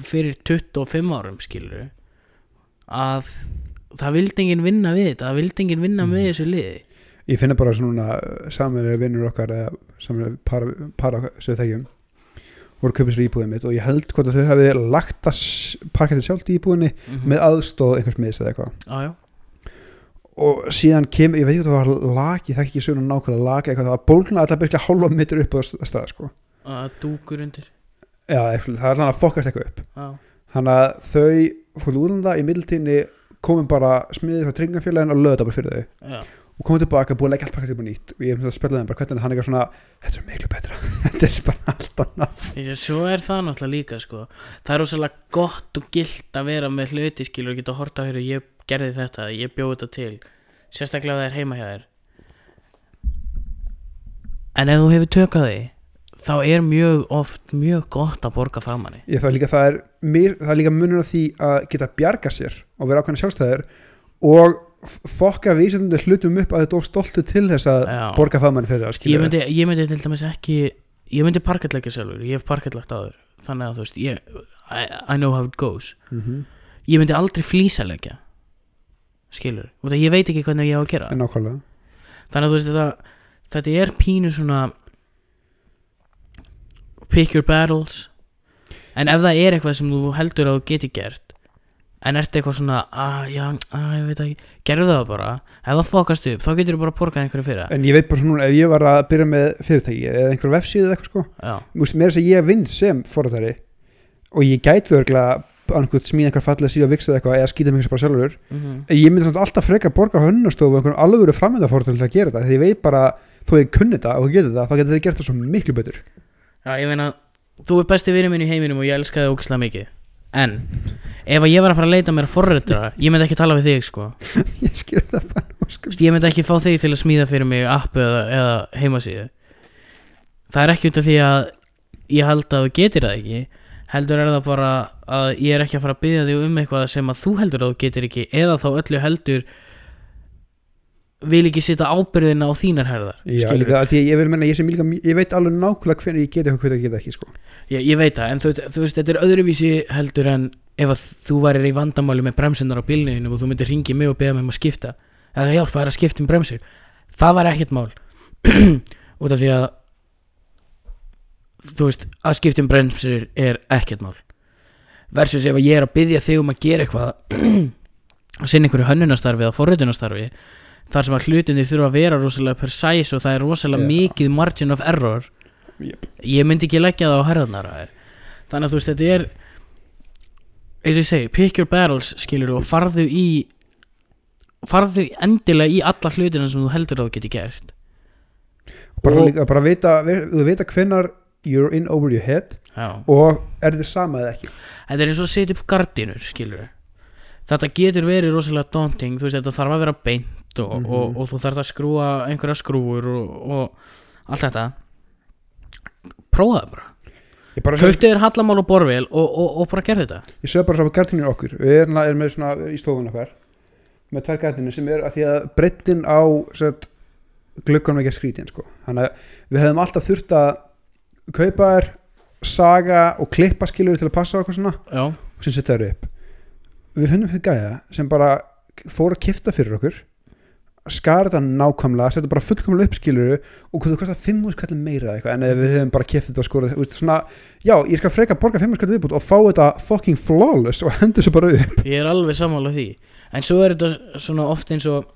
fyrir 25 árum skilur að það vildi enginn vinna við þetta það vildi enginn vinna með Mhm. þessu liði ég finna bara svona samanlega vinnur okkar eða samanlega para, para sem þekkjum voru kaupa sér íbúðið mitt og ég held hvort að þau hefði lagt að parketið sjálft í íbúðinni mm með aðstóð einhvers miðs eða eitthvað já. Og síðan kem, ég veit ekki hvað það var lag ég þekki ekki söguna nákvæmlega lag eitthvað það var bólgna alltaf byrja hálfa mitur upp á st- stað sko. að dúkur undir. Já, eitthvað, það er alltaf að fokast eitthvað upp. Já, þannig að þau fór útlanda í middiltíðinni komum bara smiðið frá tryggingafélagin og lögða bara fyrir þau. Já, og komum tilbaka, búið að leggja allt upp á nýtt. Og ég hef að spila þeim bara hvernig hann eitthvað svona þetta er miklu betra, þetta er bara allt annað. Svo er það náttúrulega líka sko. það er rosalega gott og gilt að vera með hluti skilur og geta að horta hér ég gerði þetta, ég bjóði þetta til sérstaklega það er heima hjá þér. En ef þú hefur tökað því þá er mjög oft mjög gott að borga fagmanni. Ég, það, er líka, það, er, mér, það er líka munur á því að geta bjarga sér og vera ákveðna sjálfstæðir og fokka vísendundu hlutum upp að þetta er stoltu til þess að Já. borga fagmanni fyrir það ég myndi, ég myndi til dæmis ekki ég myndi parkettleggja sjálfur, ég hef parkettlagt áður. Þannig að þú veist ég, I, I know how it goes. Mhm. ég myndi aldrei flýsalegja skilur, út af ég veit ekki hvernig ég á að gera. En nákvæmlega. Þannig að þú veist þetta, þetta er pínu svona pick your battles. En ef það er eitthvað sem þú heldur að þú geti gert en ert eitthvað svona að já, að ég veit ekki, gerðu það bara. Ef það fokast upp, þá getur þú bara borgað einhverju fyrir það. En ég veit bara svona ef ég var að byrja með fyrirtæki eða einhver vefsíðu eða eitthvað sko. Já, mér er þess að ég vinn sem forrættari og ég gæti þau örgulega annarkvæmt smíða einhver fallega síða viksað eitthvað eða skýta mig bara sjálfur. Mm en ég myndi samt alltaf frekar borga hönnustofu og einhvern alvöru framöndaforrættari til að gera þetta því ég veit bara, þó ég kunni þetta og getur þetta þá getur þið gert það svo miklu betur. Já, ég meina þú er besti vinur minn í heiminum og ég elska þig ógislega mikið. En ef ég var að fara að leita mér að forröldra ég myndi ekki tala við þig sko. Ég það veist, ég myndi ekki fá þig til að smíða fyrir mig app eða, eða heimasíðu. Það er ekki út af því að ég held að þú getur það ekki heldur er það bara að ég er ekki að fara að byggja þig um eitthvað sem að þú heldur að þú getur ekki eða þá öllu heldur vil ekki setja ábyrðina á þínar herðar Já, líka, því ég menna, ég, líka, ég veit alveg nákvæmlega hvernig ég geti eitthvað hvernig ég geti ekki sko. ég, ég veit það, en þú, þú veist, þetta er öðruvísi heldur en ef að þú værir í vandamáli með bremsunar á bílniðinu og þú myndir ringi mig og beða mig um að skipta eða hjálpa þær að skipta um bremsur það var ekkert mál út af því að þú veist, að skipta um bremsur er ekkert mál versus ef ég er að byggja þig um að gera eitthvað að sinna einhverju hönnunastarfi eða forritunastarfi þar sem að hlutinni þurfa að vera rosalega precise og það er rosalega Já. mikið margin of error Jep. ég myndi ekki leggja það á herðarnar á þér þannig að þú veist þetta er eins og ég segi, pick your battles skilur og farðu í farðu endilega í alla hlutina sem þú heldur að þú geti gert bara, Og- líka, bara vita, vita hvenar you're in over your head Já. og er þið sama eða ekki þetta er eins og að setja upp gardínur skilur þetta getur verið rosalega daunting þú veist þetta þarf að vera beint og, Mhm. og, og þú þarf að skrúa einhverja skrúur og, og allt þetta prófa það bara ég bara kauftu þér hallamál og borvél og, og, og bara gerði þetta ég sög bara svo á gardinir okkur við erum, erum með svona í stofun okkar með tvær gardinir sem er að því að breyttin á set, glugganum ekki að skrítin sko. þannig að við hefðum alltaf þurft að kaupa þær saga og klippa skilur til að passa á eitthvað svona já, og sem setja þær upp. Við finnum þetta gæja sem bara fór að kifta fyrir okkur skar þetta nákvæmlega, setja bara fullkomlega upp skilur og hvað það kostar 5 úr skallin meira eitthvað en ef við hefum bara kift þetta og skorað þú veist, svona, já, ég skal freka borga 5 úr skallin viðbútt og fá þetta fucking flawless og hendur svo bara upp. Ég er alveg sammála því. En svo er þetta svona oft eins og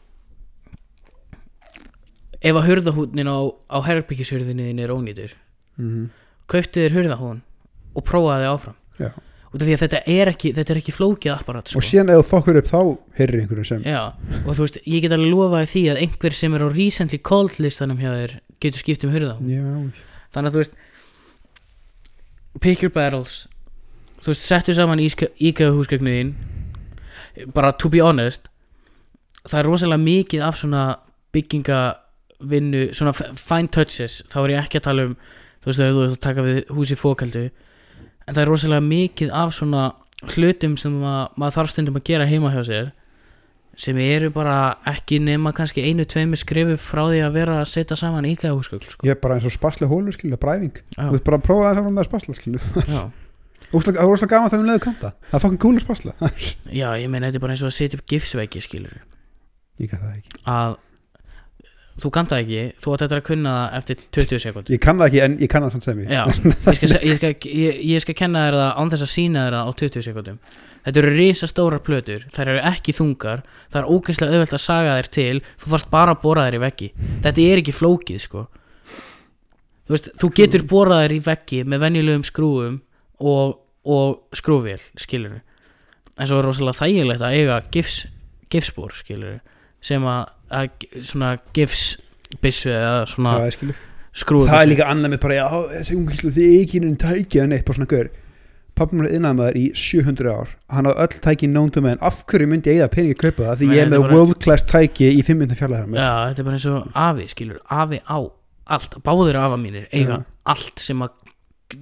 ef að hurðahúnin á, á herbyggishurðinni þín er ónýtur mm kauftu þér hurðahún og prófaði áfram. Já. út af því að þetta er ekki, þetta er ekki flókið apparat sko. og síðan ef þú fokkur upp þá heyrir einhverju sem. Já, og þú veist, ég get alveg lofaði því að einhver sem er á recently called listanum hjá þér getur skipt um hurða já, þannig að þú veist pick your battles. Þú veist, settu saman íkæðu húsgögnu þín. Bara to be honest það er rosalega mikið af svona byggingavinnu svona fine touches, þá er ég ekki að tala um þú veist, þegar þú ert að taka við húsi fókaldu en það er rosalega mikið af svona hlutum sem að, maður þarf stundum að gera heima hjá sér sem eru bara ekki nema kannski einu, tveimu skrifu frá því að vera að setja saman íkæðu húsgögn sko. ég er bara eins og spasli hólu skilju, bræfing þú veist bara að prófa það saman með spasla skilju Já. það er rosalega gaman þegar við leiðu kanta. Það er fokkin cool að spasla Já, ég meina þetta er bara eins og að setja upp gifsveiki skilur ég kann það ekki. Að þú kannt það ekki, þú þetta að kunna það eftir 20 sekund ég kann það ekki en ég kann það samt sem ég. Já, ég skal, ég, skal, ég, ég skal kenna þér það án þess að sína þér það á 20 sekundum Þetta eru risa stórar plötur, þær eru ekki þungar það er ógeðslega auðvelt að saga þér til þú þarfst bara að bóra þér í veggi. Þetta er ekki flókið sko. Þú veist, þú getur bórað þér í veggi með venjulegum skrúum og, og skrúvél, skilur en svo er rosalega þægilegt að eiga gifs, gifsbór, skilur sem að, að svona gifsbissu eða svona Já, skrúu það er líka annað með bara já, þessi ungislu þið ekki einu tæki en eitt bara svona gaur. Pappa mér er innanmaður í 700 ár. Hann á öll tæki nóndum en af hverju myndi ég eða peningi að kaupa það? Því Nei, ég er með bara- world class tæki í 5 minna fjarlæðar Já, þetta er bara eins og afi, skilur. Afi á allt, báðir afa mínir eiga Já. allt sem að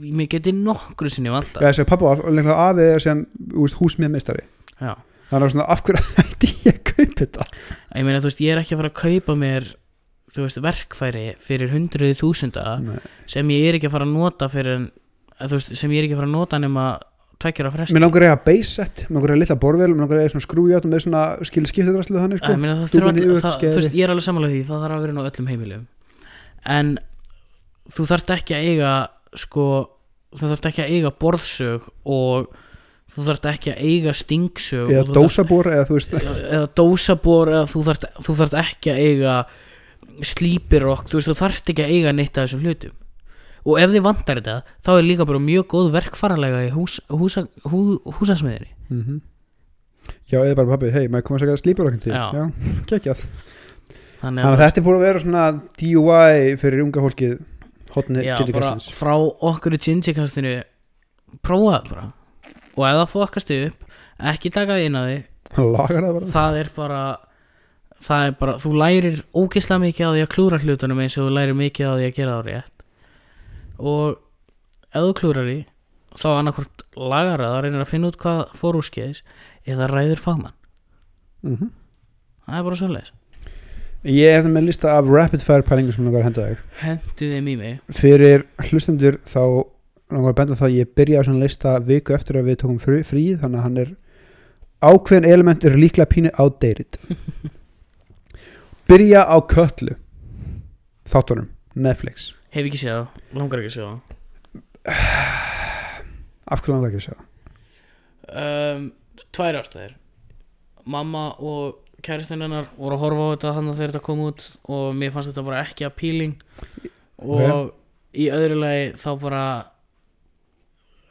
mér geti nokkru sinni vanda Já, þessi pappa var og lengra afi síðan úst, hús með meistari. Já, þannig að af hverju ætti ég að kaupa þetta ég meina þú veist, ég er ekki að fara að kaupa mér þú veist, verkfæri fyrir hundruði þúsunda sem ég er ekki að fara að nota fyrir að, veist, sem ég er ekki að fara að nota nema tveggjara fresti. Mér langar að eiga set, mér langar eiga litla borvel mér langar að eiga skrújátt með svona skil skiptadraslu þannig sko. Þurfa yfir, þú veist, ég er alveg samanlega því það þarf að vera nú öllum heimilum. En þú þarft ekki að eiga sko, þú þarft ekki að eiga borðsög og þú þarft ekki að eiga stingsög eða dósabor eða þú veist eða dósabor eða þú þarft, þú þarft ekki að eiga slípirokk, þú veist, þú þarft ekki að eiga neitt af þessum hlutum. Og ef þið vantar þetta, þá er líka bara mjög góð verkfaralega í hús, húsa, hú, húsasmiðinni mm Já, eða bara pabbi, hei, maður komast ekki að slípa okkur til. Já. Já, geggjað. Þannig að að þetta er búin að vera svona DUI fyrir unga fólkið hotni já, bara frá okkur í Gingy-kastinu prófa það bara og ef það fokast upp ekki taka það inn að því það það er bara það er bara, þú lærir ógeðslega mikið á því að klúra hlutunum eins og þú lærir mikið á því að gera það rétt. Og ef þú klúrar því þá annarkvort lagar það og reynir að finna út hvað fór úr skeiðis eða ræður fagmann. Mm það er bara svolítið Ég er með lista af rapid fire pælingum sem langar að henda þig hendu þeim í mig. Fyrir hlustendur þá langar að benda það að ég byrja á svona lista viku eftir að við tókum frí, fríð þannig að hann er ákveðin element er líklega pínu outdated. Byrja á köllu þáttunum, Netflix. Hef ekki séð það, langar ekki séð það. Af hverju langar ekki að segja? um, tvær ástæðir mamma og kæristinn hennar voru að horfa á þetta þannig að þegar þetta kom út og mér fannst þetta bara ekki appealing. Og í öðru lagi þá bara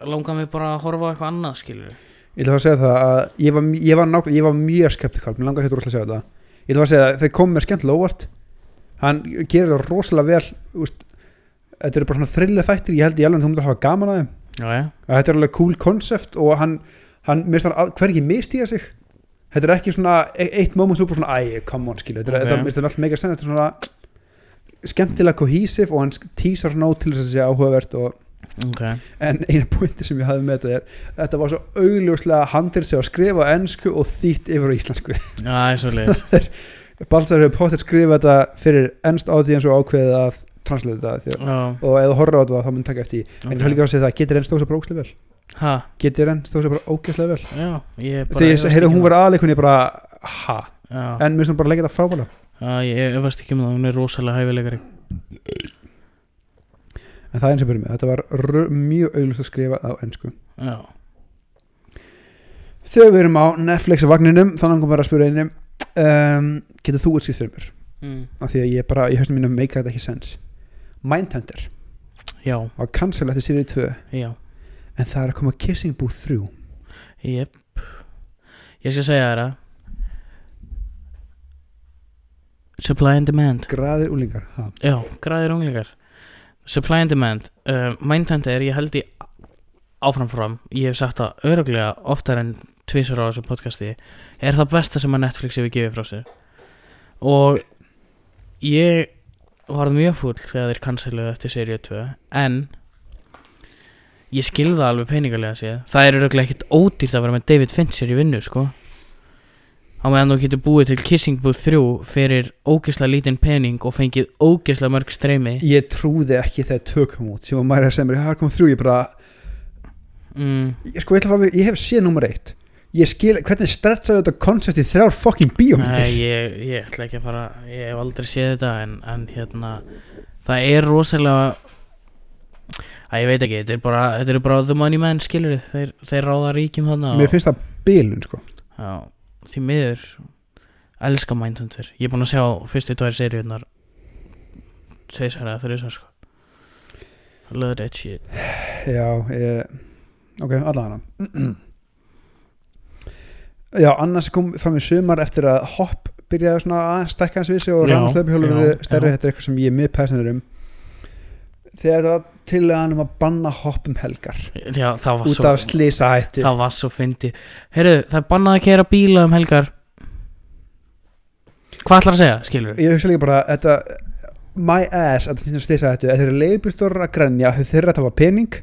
langar mig bara að horfa á eitthvað annað skilur Ég ætla að segja það að ég var, ég var, nákvæm, ég var mjög skeptikal, mér langar hérna rosalega að segja þetta Ég ætla að segja að þeir kom með skemmtilega óvart Hann gerir það rosalega vel úst, Þetta eru bara svona þrillið þættir Ég held ég alveg að þú myndir hafa gaman að þeim já, já. að Þetta er alveg cool concept og hann, hann mistar hvergi mistíða sig Þetta er ekki svona e eitt moment þú bara svona, æ, come on skilu Þetta er, Ok. okay. þetta er alltaf mega senn Þetta er svona skemmtilega cohesive og hann tísar nóg til þess að segja áhugavert og ok. En eina pointi sem ég hafði með þetta er þetta var svo augljóslega handir sig að skrifa ennsku og þýtt yfir á íslensku. Það Baltar hefur pottet skrifað þetta fyrir ennst audience og ákveðið að translate þetta því, já, og þú horfður á þetta þá mun taka eftir því. En ég ok líka að segja það, getur enn stóð sér bara ógæslega vel? Ha, getur enn stóð sér bara ógæslega vel? Já, ég ég heyrði hún um var aðleikunni bara ha, það. já, en mér finnst hún bara að leggja þetta frábæla ég efast ekki um það, hún er rosalega hæfilegari en það er eins og byrjum með, þetta var mjög augljóst að skrifa á ennsku já, þegar við erum á Netflix vagninum þannig að bara að spyrja einum um, getur þú útskipt fyrir mér? Mm. af því að ég bara, í höstum mínum meika þetta ekki sens Mindhunter. Já, var cancel eftir sérið 2 já. En það er að koma Kissing Booth 3 Jep. Ég skal segja þér að Supply and demand. Graðir úlingar ha. Já, græðir unglingar Supply and demand uh, Mindhunter, ég held í áfram fram Ég hef sagt það öruglega oftar en tvisar á þessu podcasti Er það besta sem að Netflix hefur gefið frá sér. Og ég var mjög fúll þegar þeir canceluðu eftir seríu 2 En Ég skilði það alveg peningalega séð. Það er öruglega ekkert ódýrt að vera með David Fincher í vinnu sko á meðan þú getur búið til Kissing Booth 3 fyrir ógeðslega lítinn pening og fengið ógeðslega mörg streymi. Ég trúði ekki þegar tökum út sem var mæri að segja mér, það kom þrjú ég bara, mm, ég, sko, ég, að við- ég hef séð nummer eitt. Ég skil, hvernig stretchaði þetta koncept í þrjár Nei, bíómyndir? Ég, ég ætla ekki að fara Ég hef aldrei séð þetta en, en hérna Það er rosalega að ég veit ekki, þetta er bara, þetta er bara the money man skilur þeir, þeir ráða ríkjum þarna mér finnst það bílun sko. Já, því miður elska Mindhunter. Ég er búinn að sjá fyrstu tvær seríunar tveisar eða þrjusar sko. Love that shit. Já, ég, ok, allan hana. Já, annars kom fram í sumar eftir að hopp byrjaði svona að stækka hans við sig og Já, rannslöfbihjólu já, við stærri, þetta er eitthvað sem ég er mjög personur um þegar þetta var til að hann um að banna hopp um helgar. Já, það var út svo af slisa hætti það var svo fyndi heyrðu, það er bannað að kera bíla um helgar. Hvað ætlar að segja, skilur ég hugsa líka bara þetta, my ass, þetta snýst um slisa hættu þetta eru leifbílstórar að grenja þau þeirra að tafa pening.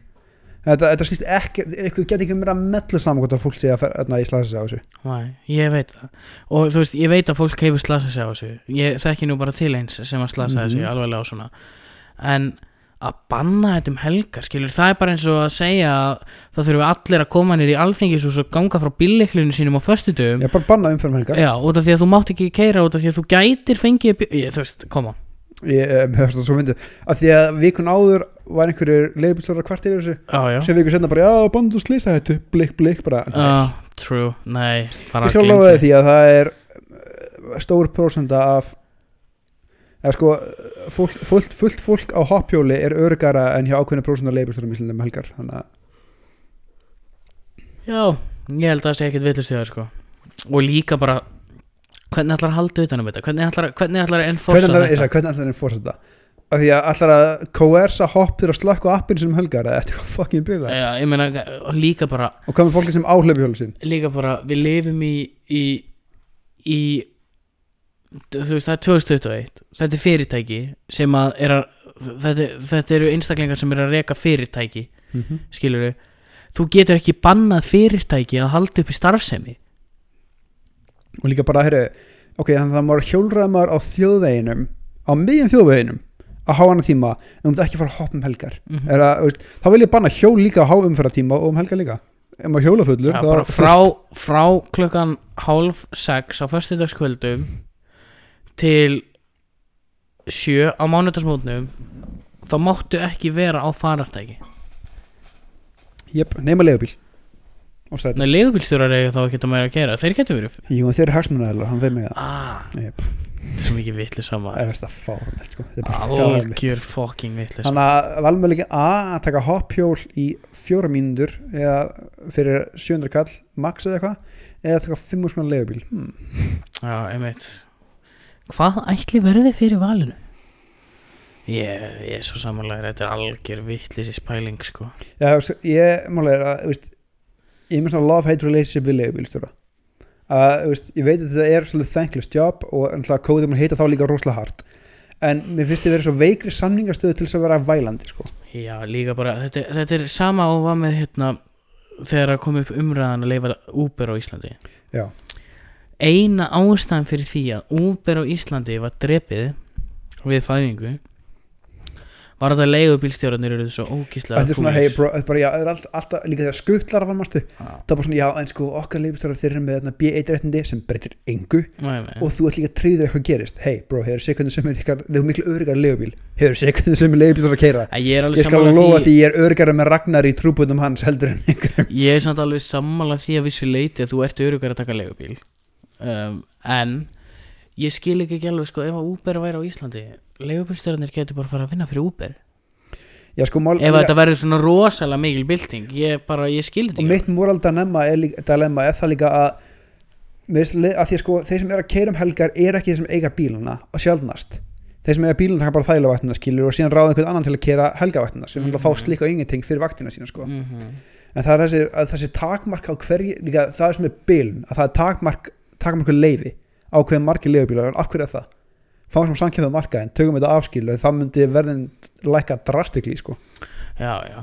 Þetta, þetta snýst ekki, eitthvað get ekki mér að mellu saman hvort að fólk sé að ég slasa sig á þessu. Næ, ég veit það. Og þú veist, ég veit að fólk hefur slasað sig á þessu. Ég þekki nú bara til eins sem að slasaði sig Mhm. alveglega á svona. En að banna þetta um helgar skilur, það er bara eins og að segja að það þurfi allir að koma nýr í alþingis og ganga frá bíleiklunum sínum á föstudöfum ég bara banna umferð um helgar. Já, út af því að þú mátt ekki keira út af því að þú gætir fengið ég, þú veist, koma ég eh, mér finnst það svo myndið af því að vikun áður var einhverjur leifbílstórar kvart yfir þessu. Já, já. Sem vikur senna bara, já, bandu slisa hættu blik, blik, bara uh, True, nei ég skal gleymdu. lofa því. að það er eh, stór prósenda af eða sko fólk, fullt, fullt fólk á hoppjóli er örgara en hjá ákveðinu prósenda leifbílstórar mislunum helgar þannig að Já, ég held að það sé ekkert villust því það sko Og líka bara Hvernig ætlar að halda utan um þetta? Hvernig ætlar, hvernig ætlar að enforsa hvernig þetta? hvernig ætlar að enforsa þetta af því að ætlar að coersa hopp til að slökka á appinu sem helgar eða er fucking byrða Já, ég meina, líka bara og hvað með fólki sem áhlöfbjóli sín Líka bara, við lifum í Í, í Þú veist, það er 2021 Þetta er fyrirtæki sem að að Þetta, þetta eru einstaklingar sem eru að reka fyrirtæki mm -hmm. Skilur Þú getur ekki bannað fyrirtæki að halda upp í starfsemi. Og líka bara, herri, ok, þannig að það maður hjólraðar á þjóðveginum á miðjum þjóðveginum að há hana tíma en þú ert ekki að fara að hoppa um helgar. Mhm. er að, veist, þá vil ég banna hjól líka á háumferðartíma og um helgar líka. Ef maður hjólafullur Já, þá- bara frá, frá klukkan hálf sex á föstudagskvöldum til sjö á mánudagsmótnum þá máttu ekki vera á farartæki. Jep, nema legubíl og sætt, Nei, legubílstjórar eiga þá ekki að meira að gera. Þeir getur verið jú, þeir eru hagsmunæðilega hann veit mig það, ah, Jep. Þetta er svo mikið vitli sama eða veist það fárunett sko. Þetta er bara fáránlegt. Algjör fucking vitli þannig að valmöðleikin A að taka hopphjól í fjóra mínútur eða fyrir 700 kall max eða eitthvað eða taka 5 skona legubíl hmm. Já, einmitt Hvað ætli verði fyrir valinu? Ég, ég er svo samanlega Þetta er algjör vitlis í spæling sko Já, veist, ég málega er að veist, ég er með svona love-hate relationship við leigubílstjóra að veist, ég veit að þetta er svolítið thankless job og ennlega kóðum að heita þá líka rosalega hart en mér finnst þið verið svo veikri samningastöðu til þess að vera vælandi sko. Já, líka bara, þetta, þetta er sama og var með hérna þegar að kom upp umræðan að leifa Uber á Íslandi Já. Eina ástæðan fyrir því að Uber á Íslandi var drepið við fæðingu var þetta leigubílstjórarnir eru svo ógíslega þetta er svona, hei bro, er bara, já, er alltaf, alltaf líka þegar skuttlar var mástu, Já, það er bara svona, já, en sko okkar leigubílstjóra þeir eru með þarna B1 réttindi sem breytir engu. Nei, nei. og þú ert líka tríður eitthvað gerist. Hei bro, hefur sekundin sem er ykkar, þú miklu öryggar leigubíl, hefur sekundin sem er leigubílstjóra að keira Æ, Ég er alveg ég skal sammála lofa því, því ég er öryggar með Ragnar í trúbundum hans heldur en einhver Ég er samt alveg sammála því að vissu leiti að þú ert örugar að taka leigubíl um, En ég skil ekki ekki alveg sko ef að Uber væri á Íslandi leigubílstjórarnir getur bara að fara að vinna fyrir Uber já sko mál, ef þetta verður svona rosalega mikil bylting ég ég skil þetta og mitt moral dilemma er, er það líka að að því sko þeir sem eru að keira um helgar er ekki þeir sem eiga bíluna og sjálfnast þeir sem eiga bíluna taka bara þægilega vaktina skilur og síðan ráða einhvern annan til að keira helgavaktina sem mm -hmm. fá Mhm. slíka ingenting fyrir vaktina sína sko mm -hmm. en það er þessi, þessi takmark á hverju líka það er sem er bílun að það er takmark takmarku leifi á hverju margir leifubílar af hverju er það? Fáum sem samkjöfum markaðin, tökum þetta afskilu það myndi verðin lækka drastikli sko. Já, já.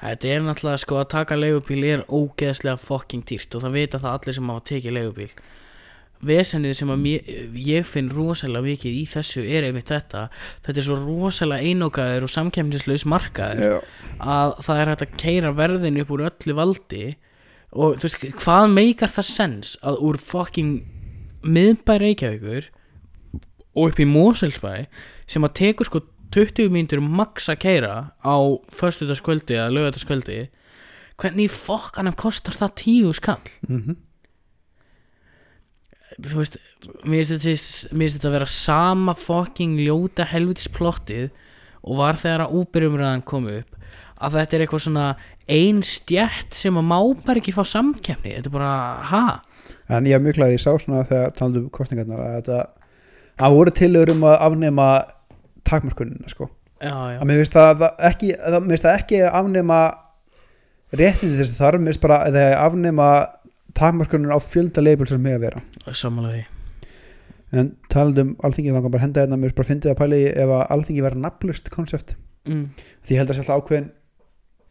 Þetta er náttúrulega sko að taka leigubíl er ógeðslega fucking dýrt og það vita það allir sem hafa tekið leigubíl. Vesennið sem mér, ég finn rosalega mikið í þessu er einmitt þetta. Þetta er svo rosalega einokaður og samkemnislaus markaður já, að það er hægt að keira verðin upp úr öllu valdi og þú veist, hvað meikar það sens að úr fucking miðbæ Reykjavíkur og upp í Moselsbæ sem að tekur sko 20 mínútur max að keira á föstudagskvöldi eða lögataskvöldi hvernig fokkanum kostar það tíu skall? Mm þú veist, mér finnst þetta, að vera sama fucking ljóta helvitisplottið og var þegar að úbyrjumræðan kom upp að þetta er eitthvað svona ein stjætt sem að má bara ekki fá samkeppni. Þetta er bara, ha? en ég er mjög klar ég sá svona þegar talandu um kostningarnar að þetta að voru tilögur um að afnema takmarkunina sko. Já, já, að mér finnst það ekki það, mér finnst það ekki afnema réttindi þessi þarf, mér finnst bara að það afnema takmarkunin á fjölda leifbíl sem að vera. Samanlega en talandi um alþingi þannig bara henda hérna mér finnst bara fyndið að pæli ef að alþingi verður nafnlust konsept. Mm. því ég held að sé alltaf ákveðin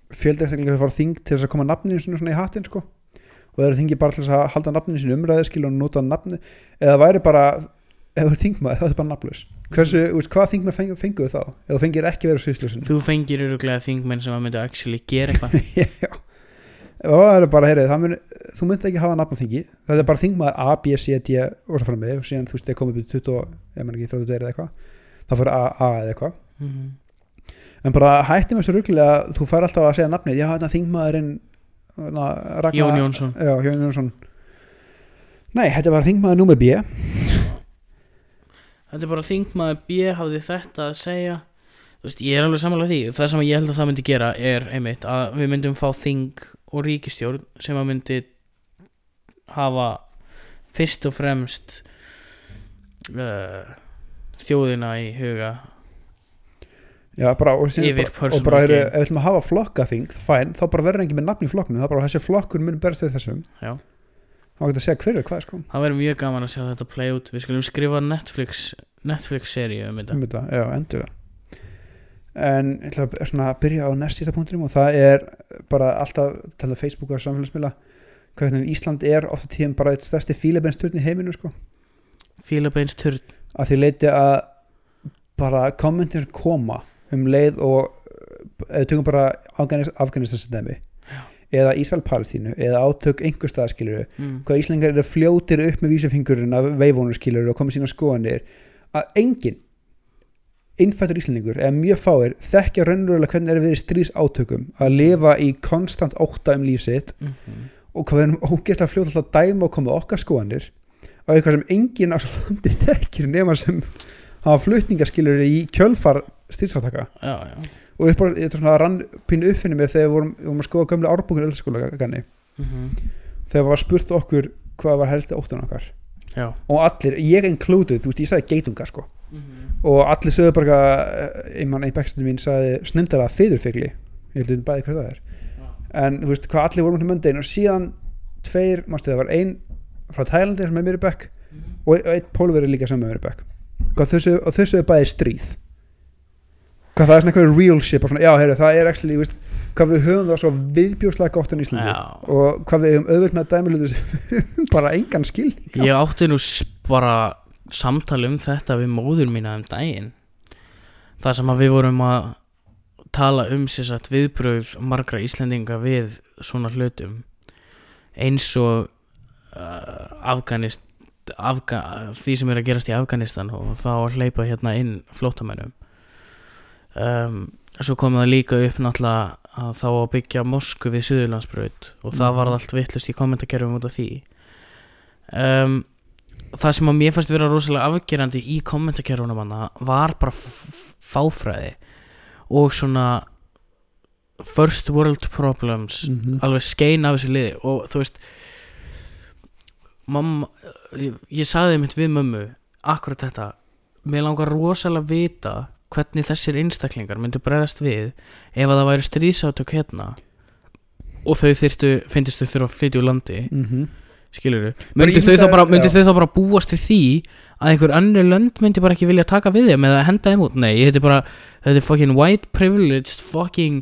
að fara þing til þess að koma nafninu svona, í hattinn sko. Og það eru þingi bara til þess að halda nafninu sínu umræði skil og nota nafni eða það væri bara ef þú þingmaður, það er bara nafnlaus. Hversu, þú veist, hvað þingmaður fengu, fenguðu þá? Ef þú fengir ekki verið sviðslösin Þú fengir öruglega þingmenn sem að myndi actually gera eitthvað. Já. Það er bara, heyrið, það mun, þú myndi ekki hafa nafn á þingi, það er bara þingmaður A, B, C, D og svo fram með og síðan þú veist, þeir komið í 20, ef mann ekki 30 eða eitthvað þá fyrir A, A eða eitthvað. Mm. En bara hættum þessu rugglega að þú fær alltaf að segja nafnið, já þetta þingmaðurinn na, Ragnar, Jón Jónsson. Já, Jón Jónsson. Nei, þetta var þingmaður númer B. Þetta er bara þingmaður B hafði þetta að segja. Þú veist, ég er alveg samanlega því. Það sem ég held að það myndi gera er einmitt að við myndum fá þing og ríkistjórn sem að myndi hafa fyrst og fremst uh, þjóðina í huga já, bara, og, bara, og bara, gain. ef við ætlum að hafa flokkaþing fæn, þá bara verður engin með nafn í flokknum er bara þessi flokkur mun berst við þessum. Já. þá getur að segja hver er hvað sko. Það verður mjög gaman að sjá þetta play út. Við skulum skrifa Netflix Netflix seríu um þetta. Um þetta, já, endur það en ég ætla að svona byrja á næst sísta punktinum og það er bara alltaf tala um Facebook og samfélagsmiðla hvernig Ísland er ofta tíðum bara eitt stærsti fílebeinsturn í heiminu sko. Fílabeins turn að því leiti að bara kommentin sem koma um leið og eða tökum bara dæmi eða Ísrael-Palestínu eða átök einhver staðskilur mm. hvað Íslandingar eru fljótir upp með vísafingurinn af veifónur skilur og komið sína skoðanir. Að enginn innfættur Íslandingur eða mjög fáir þekkja raunverulega hvernig er við í stríðs átökum að lifa í konstant ótta um líf sitt. Mm -hmm. og hvað við erum ógeðslega fljótt alltaf dæma og koma okkar skoðanir á eitthvað sem enginn á svo landi þekkir nema sem hafa flutningaskilur í kjölfar Já, já. Og upp, bara- þetta er svona rann pínu uppfinni mér þegar við vorum, við vorum að skoða gömlega árbúkun öllskóla ganni mm -hmm. þegar var spurt okkur hvað var helsti óttan okkar. Já. Og allir, ég included, þú veist, ég sagði geitunga sko. Mm -hmm. og allir sögðu bara eitthvað, einmann einn backstændi mín sagði snindara fyrirfigli ég held að bæði hvað það er. En þú veist hvað allir vorum til möndin og síðan tveir, mástu það var ein frá Tælandi sem er mér í bekk og ein- og einn pólveri líka sem er mér í bekk hvað sögðu- og þau sögðu bæði stríð hvað það er svona eitthvað real bara svona, já, heyru, það er actually, veist, hvað við höfum það svo viðbjóslega gott en Íslandi Já. og hvað við höfum auðvöld með að dæmi hluti sem bara engan á. Ég átti nú bara samtali um þetta við móður mína um daginn Það sem að við vorum að tala um sér satt viðbröð margra Íslendinga við svona hlutum eins og uh, Afganist Afga, því sem er að gerast í Afganistan og þá að hleypa hérna inn flótamennum um, svo komið það líka upp náttúrulega að þá að byggja mosku við Suðurlandsbraut og það Mhm. var allt vittlust í kommentarkerfum út af því um, það sem að mér fannst vera rosalega afgerandi í kommentarkerfunum hana var bara fáfræði og svona first world problems Mhm. alveg skein af þessu liði og þú veist mamma ég, ég sagði mitt við mömmu akkurat þetta. Mér langar rosalega að vita hvernig þessir einstaklingar myndu bregðast við ef að það væri stríðsátök hérna og þau þyrftu finnst þau þurfa að flytja úr landi Mhm. skilur Bara myndu þau, þá bara, þau bara búast við því að einhver annir lönd myndi bara ekki vilja taka við þeim eða henda þeim út, nei, þetta er bara þetta er fucking white privileged fucking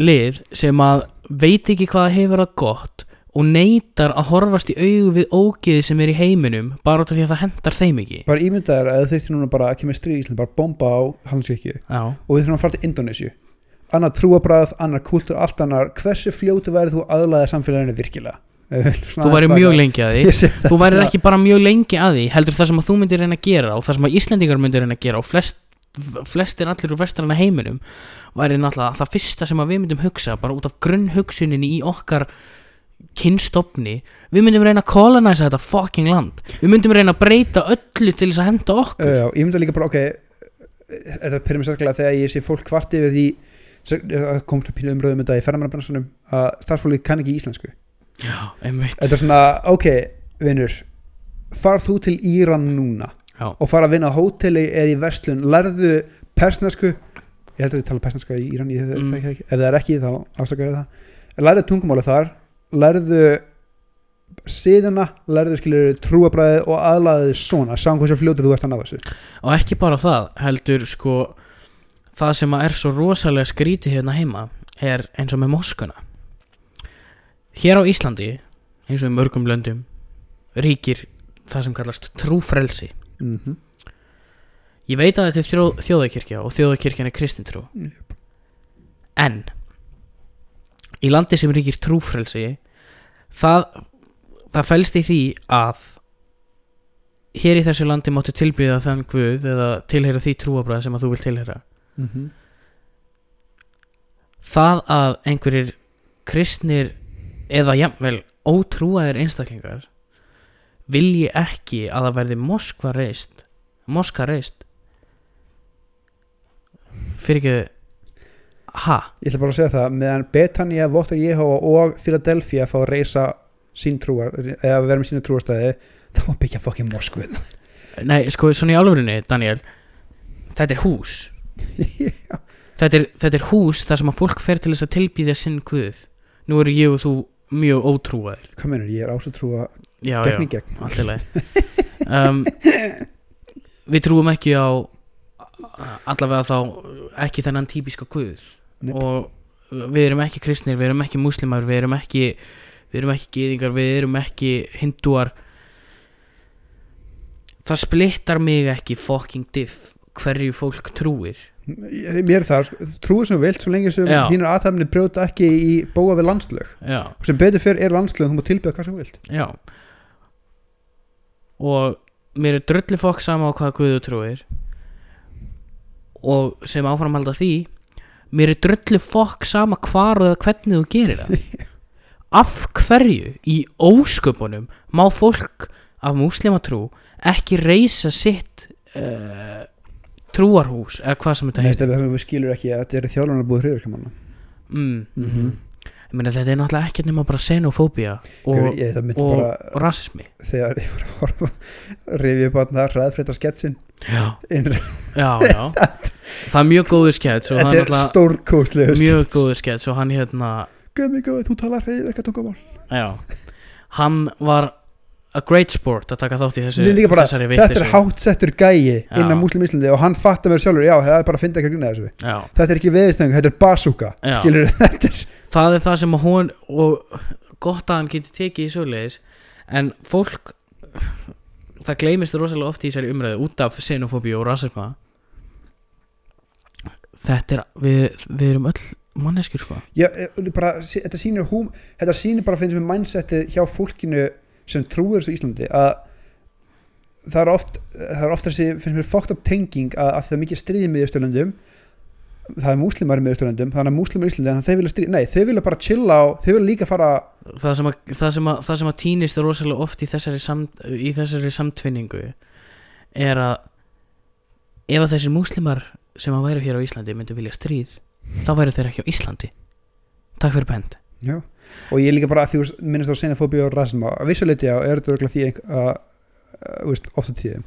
lið sem að veit ekki hvað hefur að gott og neytar að horfast í augu við ógeði sem er í heiminum bara út af því að það hendar þeim ekki. Bara ímyndaðar að þau þurftu núna bara að kemur stríð í Ísland bara bomba á hanskirkju já, og við þurfum að fara til Indonésiu annar trúabræð, annar kultúr, allt annar. Hversu fljótu verður þú aðlaða samfélaginu virkilega? Þú væri mjög lengi að því. Þú værir ekki bara mjög lengi að því heldur það sem að þú myndir reyna að gera og það sem að Íslendingar myndir reyna að gera og flest, flestir allir úr vestrana heiminum væri náttúrulega það fyrsta sem að við myndum hugsa bara út af grunnhugsuninni í okkar kynstofni við myndum reyna að kolonæsa þetta fucking land. Við myndum reyna að breyta öllu til þess að henda okkur. Já, ég myndi líka bara, ok þetta pyrir mér sérskilega þegar ég sé fólk kvart yfir því það kom svona pínu umröðum þetta í ferðamannabransanum að starffólki kann ekki íslensku. Já, einmitt. Þetta er svona, ok, vinnur farð þú til Íran núna já, og fara að vinna á hóteli eða í vestlun, lærðu persnesku ég held að við tala persneska í Íran ég, Mm. ekki, ef það er ekki þá afsakaðu það. Lærðu tungumáli þar lærðu síðuna, lærðu skilur trúabræði og aðlaðu svona. Sjáum hversu fljótur þú ert að ná þessu. Og ekki bara það heldur sko það sem er svo rosalega skrítið hérna heima er eins og með moskuna. Hér á Íslandi eins og í mörgum löndum ríkir það sem kallast trúfrelsi. Mm -hmm. ég veit að þetta er þjó, þjóðakirkja og þjóðakirkjan er kristintrú Jöp. en í landi sem ríkir trúfrelsi það, það felst í því að hér í þessu landi máttu tilbyða þann guð eða tilheyra því trúabræð sem að þú vil tilheyra Mm -hmm. það að einhverjir kristnir eða jafnvel ótrúaðir einstaklingar vilji ekki að það verði Moskva reist Moska reist fyrir ekki ha, ég ætla bara að segja það meðan Betania, Votta Jehova og Philadelphia fá að reysa sín trúar eða með sína trúarstæði þá má byggja fokkin Moskvu. Nei sko svona í alvörinni Daniel þetta er hús. Þetta er, þetta er hús þar sem að fólk fer til þess að tilbýða sinn guð. Nú eru ég og þú mjög ótrúaðir. Hvað mennur, ég er ásatrúa já, já, gegn? allt í lagi. Um, við trúum ekki á allavega þá ekki þennan típiska guð Nei. og við erum ekki kristnir, við erum ekki múslimar við erum ekki við erum ekki gyðingar, við erum ekki hindúar. Það splittar mig ekki fucking diff hverju fólk trúir. Mér það, sko, trúið sem vilt svo lengi sem Já. þínur aðhæfni brjóta ekki í bóa við landslög. Já, og sem betur fyrir er landslög þú má tilbyggja hvað sem vilt. Já. Og mér er drulli fokk sama á hvaða guðu trúir. Og sem áframhalda því mér er drulli fokk sama hvar og hvernig þú gerir það. Af hverju í ósköpunum má fólk af múslimatrú ekki reysa sitt uh, trúarhús eða hvað sem þetta heitir? þú skilur ekki að þetta er þjálfurnar búið hriðurkamanna mm, mm meina þetta er náttúrulega ekki nema bara xenofóbía og, ég, og, bara og rasismi. þegar ég var að horfa rifið upp á þetta ræðfrétta sketsin já, já, já það er mjög góður skets hann er stórkóstlega mjög góður skets og hann hérna Guðmi góð, þú talar hriðurka tungumál. Já, hann var a great sport að taka þátt í þessu Þetta bara, þetta er hátsettur gæi innan múslim Íslandi og hann fattar mér sjálfur, já, það er bara að finna ekki að grunna þessu. Já, þetta er ekki veðistöng, þetta er basúka þetta er það er það sem að hún og gott að hann geti tekið í svoleiðis en fólk það gleymist rosalega oft í þessari umræðu út af xenofóbíu og rasisma þetta er við, við erum öll manneskjur sko. Já, eh, bara, þetta sýnir húm þetta sýnir bara mér mindsetið hjá fólkinu sem trúir þessu Íslandi að það er oft það er oft þessi, finnst mér fókt upp tenging að, að það er mikið stríði með Íslandum það er múslimar með Íslandum þannig að múslimar í Íslandi, þeir vilja stríði nei, þeir vilja bara chilla á, þeir vilja líka fara það sem að, það sem að, það sem að týnist rosalega oft í þessari, samt, í þessari samtvinningu er að ef að þessir múslimar sem að væru hér á Íslandi myndu vilja stríð þá væri þeir ekki á Íslandi. Takk fyrir bend. Já, og ég líka bara að því minnist á xenofóbíu og rasisma. Að vissuleiti á er þetta örugglega því að, að, veist, ofta tíðum.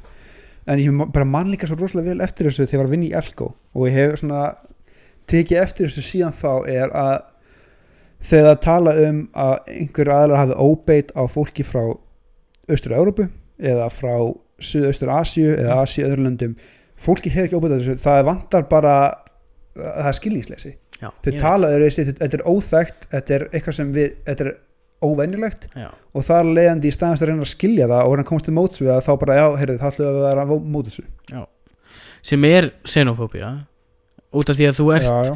En ég bara man líka svo rosalega vel eftir þessu þegar ég var að vinna í Elko. Og ég hef svona tekið eftir þessu síðan þá er að þegar það tala um að einhver aðlar hafi óbeit á fólki frá Austur-Európu eða frá Suðaustur Asíu eða Asíu öðrum löndum fólki hefur ekki óbeit á þessu það vantar bara það er skilningsleysi Já, þau ég tala öðruvísi, þetta er óþekkt þetta er eitthvað sem við, þetta er óvenjulegt veit. Já. og það er leiðandi í staðans að reyna að skilja það og að komast til móts við það þá bara, já, heyrðu, þá ætlum við að vera að móta þessu sem er xenofóbía út af því að þú ert, já, já.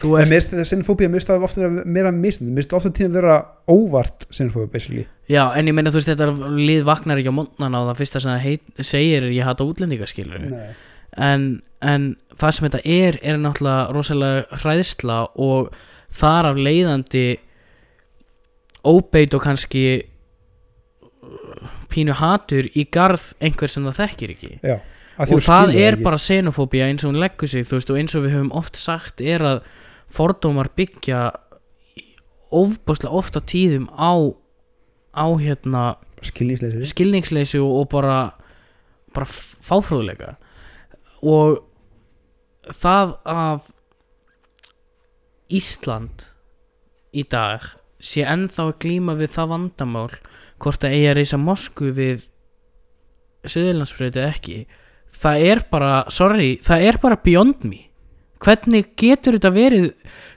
þú ert mér finnst það ofta meira mér finnst ofta tíðan vera óvart sinnfóbía, basically já, en ég meina þú veist þetta lið vaknar ekki á mótnana og það fyrsta sem það segir ég hata útlendingaskilur Nei. En, en það sem þetta er er náttúrulega rosalega hræðsla og þar af leiðandi óbeit og kannski pínu hatur í garð einhver sem það þekkir ekki. Já, og það er ekki. bara xenofóbía eins og hún leggur sig veist, og eins og við höfum oft sagt er að fordómar byggja ofbúslega oft á tíðum á á hérna skilningsleysi. og, bara bara fáfróðleika og það að Ísland í dag sé ennþá að glíma við það vandamál hvort að eigi að reysa Mosku við Suðurlandsfröðu ekki. Það er bara, sorry, það er bara beyond me. Hvernig getur þetta verið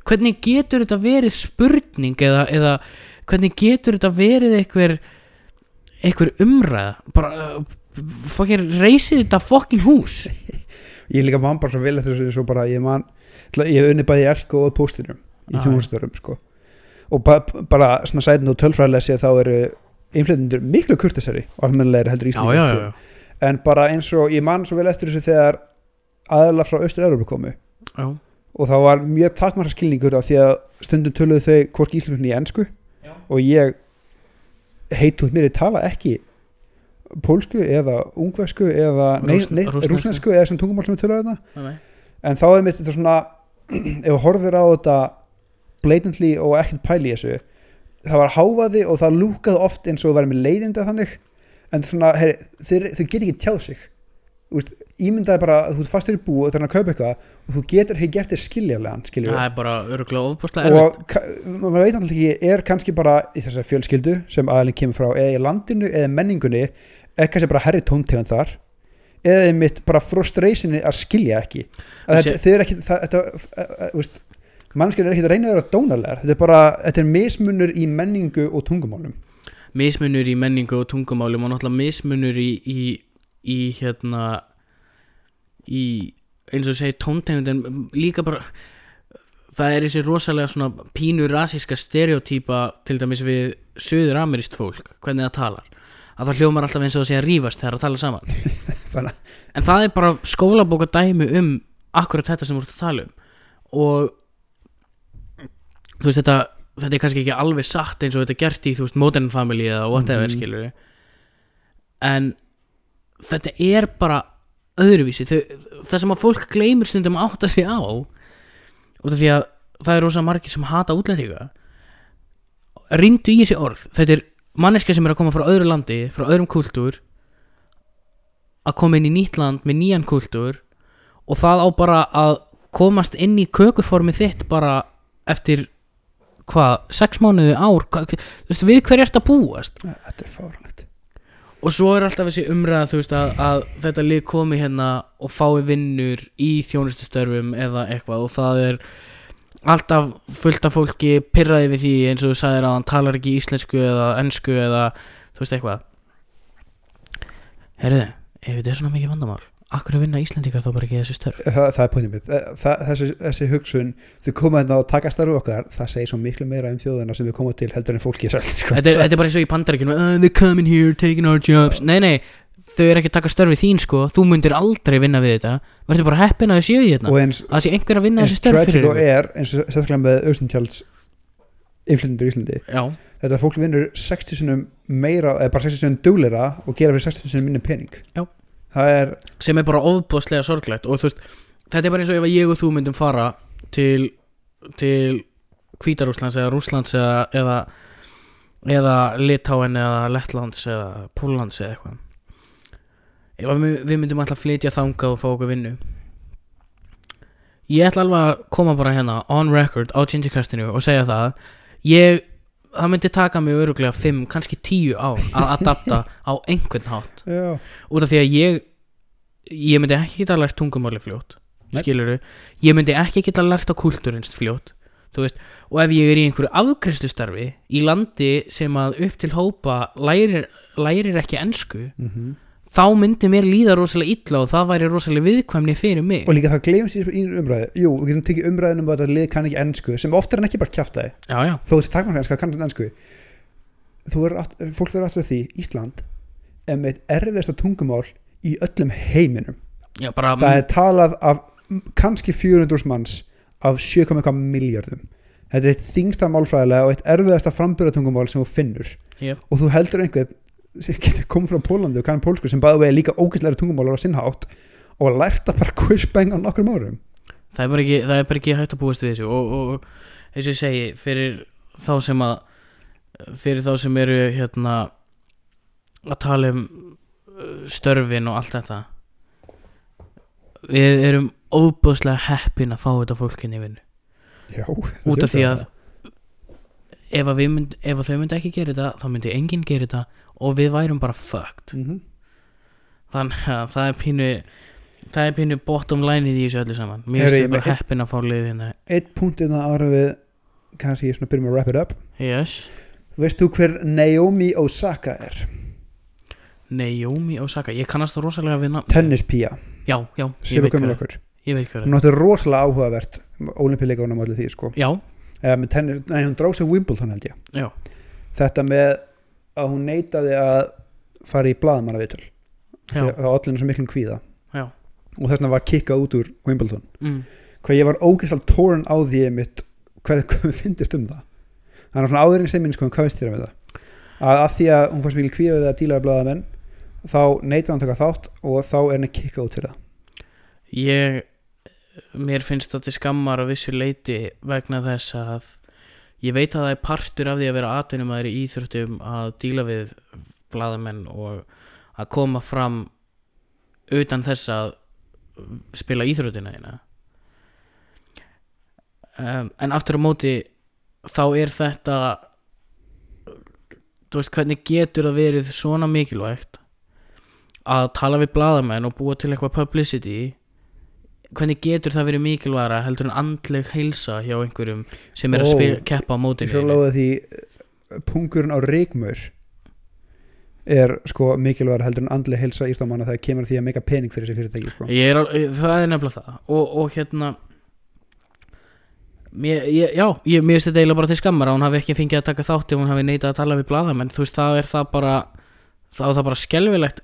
hvernig getur þetta verið spurning eða, eða hvernig getur þetta verið einhver einhver umræða? Bara uh, fokkin reysið þetta fokkin hús ég líka man bara svo vel eftir þessu bara, ég man, ég hef unni bæði í Elko og póstinum í þjónustörum sko. og ba bara svona sætin og tölfræðilega sé þá eru innflytundur miklu kurtisari og almennilegri heldur í Íslandi sko. en bara eins og ég man svo vel eftir þessu þegar aðla frá Östur-Európa komu já, og þá var mjög takmarra skilningur af því að stundum töluðu þau hvorki íslenskunni í ensku Já. og ég heituð mér að tala ekki pólsku eða ungversku eða rúsnesku eða sem tungumál sem við töluðu þarna já, en þá er mitt þetta svona ef þú horfir á þetta blatantly og ekkert pæli í þessu það var háfaði og það lúkaði oft eins og var með leiðindi þannig. En svona, heyri, þeir, þau get ekki tjáð sig. Veist, ímyndaði bara að þú ert fastur í bú og það er að kaupa eitthvað og þú getur ekki gert þér skiljarlegan skiljum það er bara örgulega ofbúslega erfitt. Og maður veit náttúrulega ekki er kannski bara í þessari fjölskyldu sem aðalinn kemur frá eða í landinu eða menningunni eða kannski bara herri tóntegund þar eða einmitt bara frustrationi að skilja ekki. Að þetta, þau eru ekki það, þetta, uh, veist, mannskjörn er ekki að reyna að vera dónalegar þetta er bara, þetta er mismunur í menningu og tungumálum. Mismunur í menningu og tungumálum og náttúrulega mismunur í, í, í hérna í eins og segi tóntegund en líka bara það er þessi rosalega svona pínu rasíska stereotýpa til dæmis við söður ameríst fólk, hvernig það talar að það hljómar alltaf eins og það sé að rífast þegar það tala saman. En það er bara skólabóka dæmi um akkurat þetta sem þú ert að tala um. Og þú veist þetta þetta er kannski ekki alveg satt eins og þetta er gert í þú veist Modern Family eða whatever Mhm. skilur en þetta er bara öðruvísi. Þau, það sem að fólk gleymir stundum að átta sig á út af því að það er rosa margir sem hata útlendinga rýndu í þessi orð. Þetta er manneska sem er að koma frá öðru landi frá öðrum kultúr að koma inn í nýtt land með nýjan kultúr og það á bara að komast inn í kökuformi þitt bara eftir hvað, sex mánuði ár hvað, þú veist, við hver ert að búast? Þetta er fáránlegt. Og svo er alltaf þessi umræða þú veist að, að þetta lið komi hérna og fái vinnur í þjónustustörfum eða eitthvað og það er alltaf fullt af fólki pirraði við því eins og þú sagðir að hann talar ekki íslensku eða ensku eða þú veist eitthvað. Herðu, ef þetta er svona mikið vandamál Akkur að vinna Íslendingar þá bara ekki þessi störf? Það, það er pointið mitt. Þessi, þessi hugsun, þau koma hérna og taka starfu okkar það segir svo miklu meira um þjóðina sem við komum til heldur en fólki sko. þetta er, þetta er bara eins og í pandaríkinu uh, They're coming here, taking our jobs. Nei, nei, þau eru ekki að taka störfi þín sko. Þú myndir aldrei vinna við þetta. Verður bara heppin að þau séu í hérna. Og eins, að það sé einhver að vinna þessi störf tragic fyrir ykkur. er eins og sérstaklega með austintjáls innflytundur í Íslandi. Já, þetta að fólk vinnur 60 sinum meira eða bara 60 sinum duglera og gera fyrir 60 sinum minni pening. Er, sem er bara ofbúðslega sorglegt. Og þú veist, þetta er bara eins og ef ég og þú myndum fara til til Hvítarúslands eða Rúslands eða, eða, eða Litáin eða Lettlands eða Póllands eða eitthvað ef við, myndum alltaf flytja þangað og fá okkur vinnu. Ég ætla alveg að koma bara hérna on record á Gingercastinu og segja það. Ég, það myndi taka mig öruglega 5, kannski 10 ár að adapta á einhvern hátt. Já, út af því að ég ég myndi ekki geta lært tungumáli fljótt skiluru, ég myndi ekki geta lært á kultúrinst fljótt veist, og ef ég er í einhverju afgriðslustarfi í landi sem að upp til hópa lærir, lærir ekki ensku mm þá myndi mér líða rosalega illa og það væri rosalega viðkvæmni fyrir mig. Og líka það gleymst í í umræðu. Jú, við getum tekið umræðin um að þetta lið kann ekki ennsku sem oftar en ekki bara já, þó þessi takmarkanska kann ennsku þú er fólk verður aftur af því Ísland er með erfiðasta tungumál í öllum heiminum. Já bara það er talað af kannski 400 manns af 7,1 miljardum þetta er eitt þingsta málfræðilega og eitt erfiðasta frambyrðatungumál sem þú finnur. Jep. og þú heldur einhvern sem getur komið frá Pólandi og kann pólsku sem bæði vegi líka ógæslega tungumálar á sinnhátt og lært að bara quizbang á nokkrum árum. Það er bara ekki, það er bara ekki hægt að búast við þessu og, og eins og ég segi fyrir þá sem að fyrir þá sem eru hérna að tala um uh, störfin og allt þetta við erum óbúðslega heppin að fá þetta fólkinni vinnu. Já, út af því að ef, að mynd, ef að þau myndi ekki gera þetta þá myndi enginn gera þetta og við værum bara fucked. Mm -hmm. þannig að það er pínu það er pínu bottom line í þessu öllu saman. Mér finnst ég við bara heppin að fá liðið hérna. Eitt punktinn að ára við kannski svona byrjum að wrap it up. Yes. Veist þú hver Naomi Osaka er? Naomi Osaka, ég kannast það rosalega við Tennispía, já, já, ég veit hver ég Hún átti rosalega áhugavert Ólimpileika hún á allir því sko. Já, með tennis, Nei, hún dráð sér Wimbledon held ég. Já, Þetta með að hún neitaði að fara í blaðmannavitul Það var allir svo miklum kvíða. Já. Og þess vegna var kikkað út úr Wimbledon. Mm. hvað ég var ógeðslega tórun á því mitt hvað, við fyndist um það. Þannig að svona áðurinn sem minn sko hvað veist þér um þetta? Að, að því að hún fannst mikil kvíða við að díla við blaðamenn þá neitaði hann taka þátt og þá er henni kikkað út fyrir það. Ég mér finnst þetta skammar að vissu leiti vegna þess að ég veit að það er partur af því að vera atvinnum að í íþróttum að díla við blaðamenn og að koma fram utan þess að spila íþróttina þína um, en aftur á móti þá er þetta þú veist hvernig getur það verið svona mikilvægt að tala við blaðamenn og búa til eitthvað publicity hvernig getur það verið mikilvægra heldur en andleg heilsa hjá einhverjum sem er að Ó, spila, keppa á mótinu svo láði því eh, pungurinn á reikmör er sko mikilvægur heldur en andlega heilsa ístámanna þegar kemur að því að meika pening fyrir þessi fyrirtæki sko. Ég er, al- það er nefnilega það. Og, og hérna mér, ég, já, ég, mér finnst þetta eiginlega bara til skammar að hún hafi ekki fengið að taka þátt ef hún hafi neitað að tala við blaðamenn. Þú veist, það er það bara þá er það bara skelfilegt.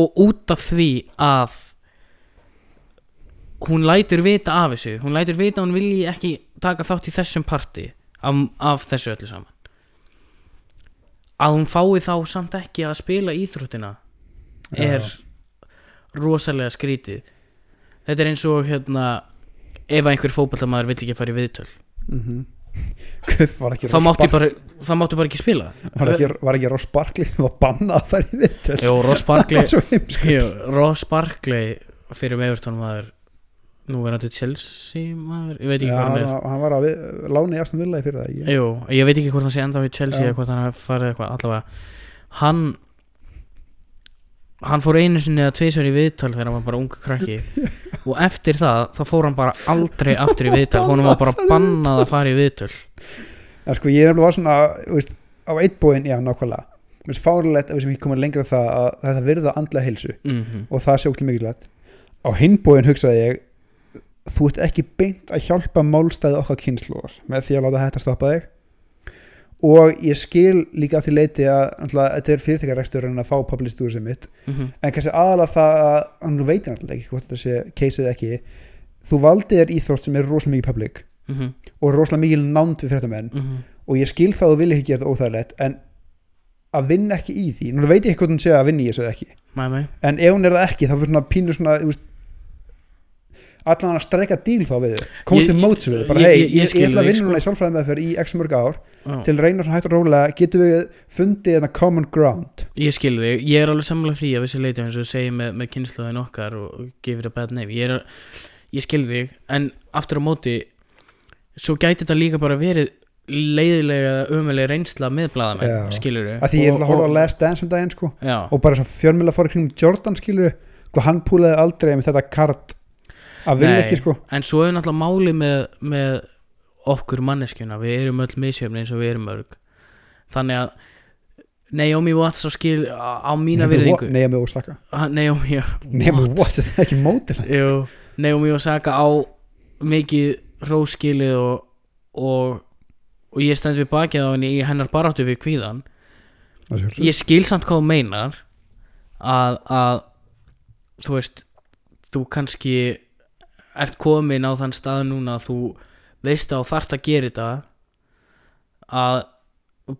Og út af því að hún lætur vita af þessu hún lætur vita að hún vilji ekki taka þátt í þessum parti af, af þessu öllu saman. Að hún fái þá samt ekki að spila íþróttina er Já. rosalega skrítið. Þetta er eins og hérna ef einhver fótballtamaður vill ekki fara í viðtöl. Mm -hmm. Þá máttu bara, þá máttu bara ekki spila. Var ekki, var ekki Ross Barkley sem var bannað að fara í vitt Jó, Ross Barkley fyrir með Everton nú verðandi Chelsea maður ég veit ekki Já, hvað hann er. hann var að láni í Aston Villa í fyrir það ekki? Jú, ég veit ekki hvort hann sé enda við Chelsea Já. eða hvort hann farið eitthvað allavega. Hann hann fór einu sinni eða tvisvar í viðtal þegar hann var bara ungu krakki. Og eftir það þá fór hann bara aldrei aftur í viðtal. Honum var bara bannað að fara í viðtal En sko ég er nefnilega var svona veist, á eitt búinn, já nákvæmlega. Mér finnst fárulegt ef við sem ekki komum lengra það að þetta virða andlega heilsu. Mm og það sé óslega mikilvægt. Á hinn búinn hugsaði ég þú ert ekki beint að hjálpa málstæði okkar kynnslóðar með því að láta þetta stoppa þig og ég skil líka af því leiti að þetta er fyrirtækjarekstur en að fá publicity úr sem mitt -hmm. en kannski aðalega það að hann veit náttúrulega ekki hvort þetta sé keisið ekki þú valdið er íþrótt sem er rosalega mikið public Mm -hmm. og rosalega mikið nánd við fréttamenn og ég skil það og vil ekki gera það óþægilegt en að vinna ekki í því nú veit ég ekki hvort hún sé að vinna í þessu eða ekki Mæ, mæ. en ef hún er það ekki þá fyrir svona pínu svona allan að streika díl þá við þig. koma til móts við þig, bara hei, ég- ég, ég ég, skil ætla að þig, vinna núna í sálfræðum meðferð í x mörg ár Já. til að reyna svona hægt og rólega getum við fundið þetta common ground Ég skil þig, ég er alveg sammála því að vissi leiti eins og þú segir með, með kynnslóðin okkar og it a bad name ég, er, ég skil þig, en aftur á móti svo gæti þetta líka bara verið leiðilega ömulega reynsla með blaðamenn, Já. skilur við að því ég ætla að horfa á Last Dance um daginn sko og bara svo fjölmjöla fór í kringum Jordan skilur og hann púlaði aldrei með þetta kart að vilja ekki sko. en svo er náttúrulega máli með, með okkur manneskjuna, við erum öll misjöfni eins og við erum mörg. Þannig að Naomi Watts á skil á, mína virðingu. Mig Osaka. Naomi Watts, þetta er ekki mótil Jú, Naomi Osaka á mikið róskilið og, og, og ég stend við bakið á henni í hennar baráttu við kvíðan ég skil samt hvað þú meinar að, að þú veist þú kannski ert komin á þann stað núna að þú veist að þú þarft að gera þetta að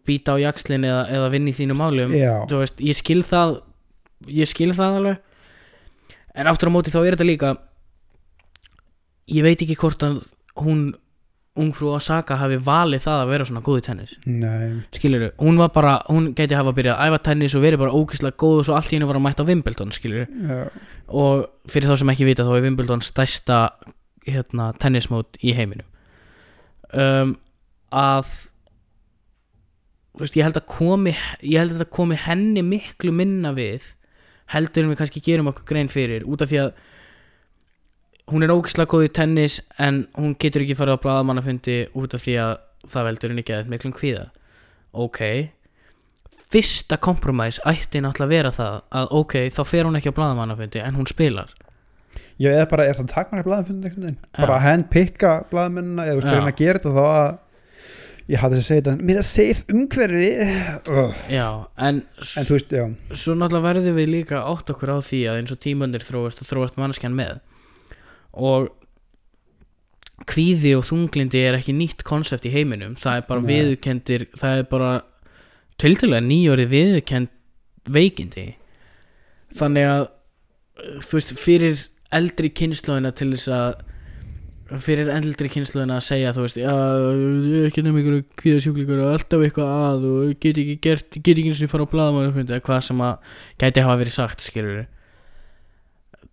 býta á jakslinn eða, eða vinna í þínu málum veist, ég skil það ég skil það alveg. En aftur á móti þá er þetta líka ég veit ekki hvort að hún ungfrú Osaka hafi valið það að vera svona góð í tennis. Nei. Skilur hún var bara, hún gæti hafa byrjað að æfa tennis og verið bara ógeðslega góð og svo allt í hennu var að mæta á Wimbledon skilur Já, og fyrir þá sem ekki vita þá er Wimbledon stærsta hérna, tennismót í heiminum. Um, að þú veist, ég held að komi ég held að þetta komi henni miklu minna við heldur en við kannski gerum okkur grein fyrir út af því að hún er ógeðslega góð í tennis en hún getur ekki farið á blaðamannafundi út af því að það veldur henni ekki að miklum kvíða. Ok. Fyrsta kompromæs ætti náttúrulega að vera það að ok, þá fer hún ekki á blaðamannafundi en hún spilar. Ég eða bara er það einhvern veginn? Já. bara handpikka blaðamennina eða þú veist Já. reyna að gera þetta þá að ég hafði þess að segja þetta mér að safe umhverfi. Uh. já, en, en þú veist, já, svo náttúrulega verðum við líka átt okkur á því að eins og tímandir þróast og þróast mannskjan með og kvíði og þunglindi er ekki nýtt konsept í heiminum. Það er bara Nei. viðurkendir það er bara tildulega nýjóri viðurkend veikindi. Þannig að þú veist, fyrir eldri kynnslóðina til þess að fyrir eldri kynnslóðina að segja þú veist, já, ég er ekki nefnir ykkur kvíða sjúklingur og alltaf eitthvað að og get ekki gert, get ekki eins og fara á blaðamann eða hvað sem að gæti hafa verið sagt skilur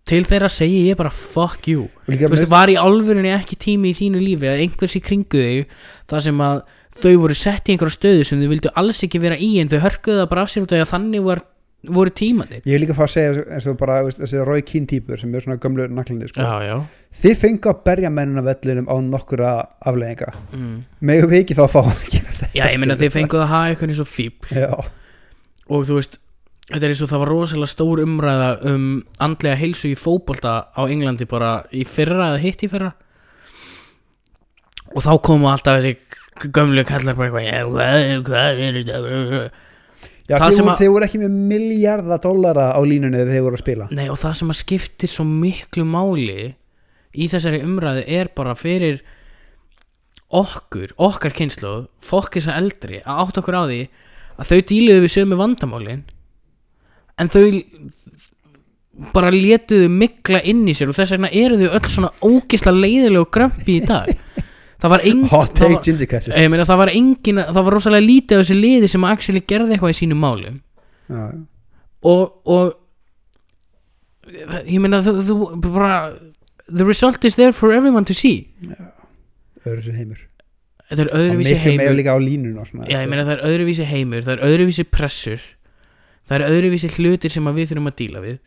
til þeirra segi ég bara fuck you. Líka þú veist, var í alvörunni ekki tími í þínu lífi að einhvers í kringu þig það sem að þau voru sett í einhverja stöðu sem þau vildu alls ekki vera í en þau hörkuðu það bara af sér út af því að þannig var, voru tímanir ég vil líka fá að segja eins og bara þessi Roy Keane típur sem er svona gömlu naklandi sko. já, já. Þið fengu að berja mennina vellinum á nokkura afleðinga mm. megum við ekki þá að fá að gera þetta já, ég meina þið fenguð að hafa eitthvað eins og fíbl já, og þú veist þetta er eins og það var rosalega stór umræða um andlega heilsu í fótbolta á Englandi bara í fyrra eða hitt í fyrra. Og þá komu alltaf þessi gömlu kallar bara eitthvað "Já, hvað, hvað er þetta? Já sem voru, þið voru ekki með miljardar dollara á línunni þegar þið voru að spila. Nei og það sem að skiptir svo miklu máli í þessari umræðu er bara fyrir okkur, okkar kynslu fokkis að eldri að átt okkur á því að þau díluðu við sömu vandamálin en þau bara létuðu mikla inn í sér og þess vegna eru þau öll svona ógisla leiðilega og grömpi í dag. Það var engin það var, ég meina, það var engin það var rosalega lítið af þessi liði sem actually gerði eitthvað í sínum málum já, og, og ég meina þú, þú bara the result is there for everyone to see. Öðru sér heimur. Þetta er öðruvísi heimur. já meina það er öðruvísi heimur það er öðruvísi pressur það er öðruvísi hlutir sem við þurfum að díla við.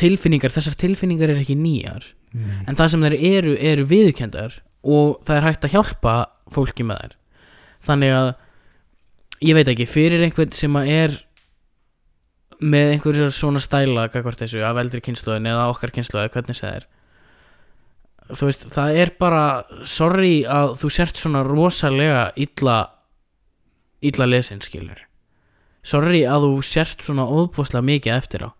Tilfinningar, þessar tilfinningar er ekki nýjar. Nei. en það sem þær eru, eru viðurkendar og það er hægt að hjálpa fólki með þær. Þannig að ég veit ekki, fyrir einhvern sem að er með einhverjum svona stæla kakvart þessu af eldri kynnslóðin eða okkar kynnslóði hvernig það er þú veist, það er bara sorry að þú sért svona rosalega illa illa lesin skilur sorry að þú sért svona óbúslega mikið eftir á.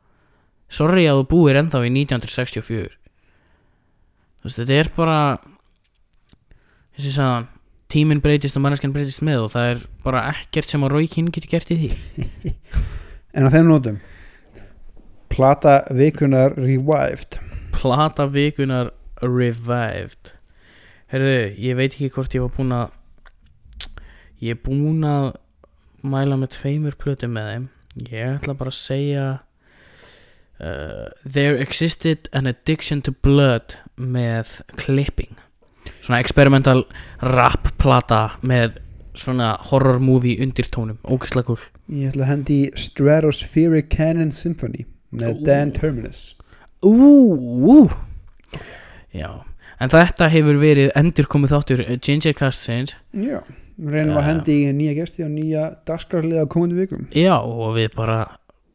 Sorry að þú búir ennþá í 1964 þú veist, þetta er bara þessi sagðan tíminn breytist og manneskjan breytist með og það er bara ekkert sem að Rói Kinn getur gert í því. En á þeim nótum plata vikunar Revived. Plata vikunar Revived. Herðu, ég veit ekki hvort ég var búinn að Ég er búinn að mæla með tveimur plötum með þeim. Ég ætla bara að segja uh, There existed an addiction to blood með Clipping Svona experimental rap plata með svona horror movie undirtónum. Ógislega cool. Ég ætla að hendi Stratospheric Cannon Symphony með Ú. Dan Terminus. Ú, ú. Já, en þetta hefur verið endur komið þáttur Ginger Castsins Já, reynum að hendi í nýja gesti og nýja dagskrarlega komandi vikum. Já, og við bara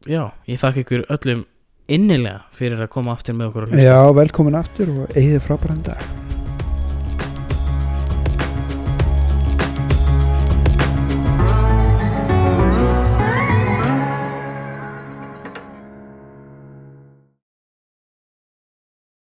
Já, ég þakka ykkur öllum innilega fyrir að koma aftur með okkur Já, velkomin aftur og eigið frábæran dag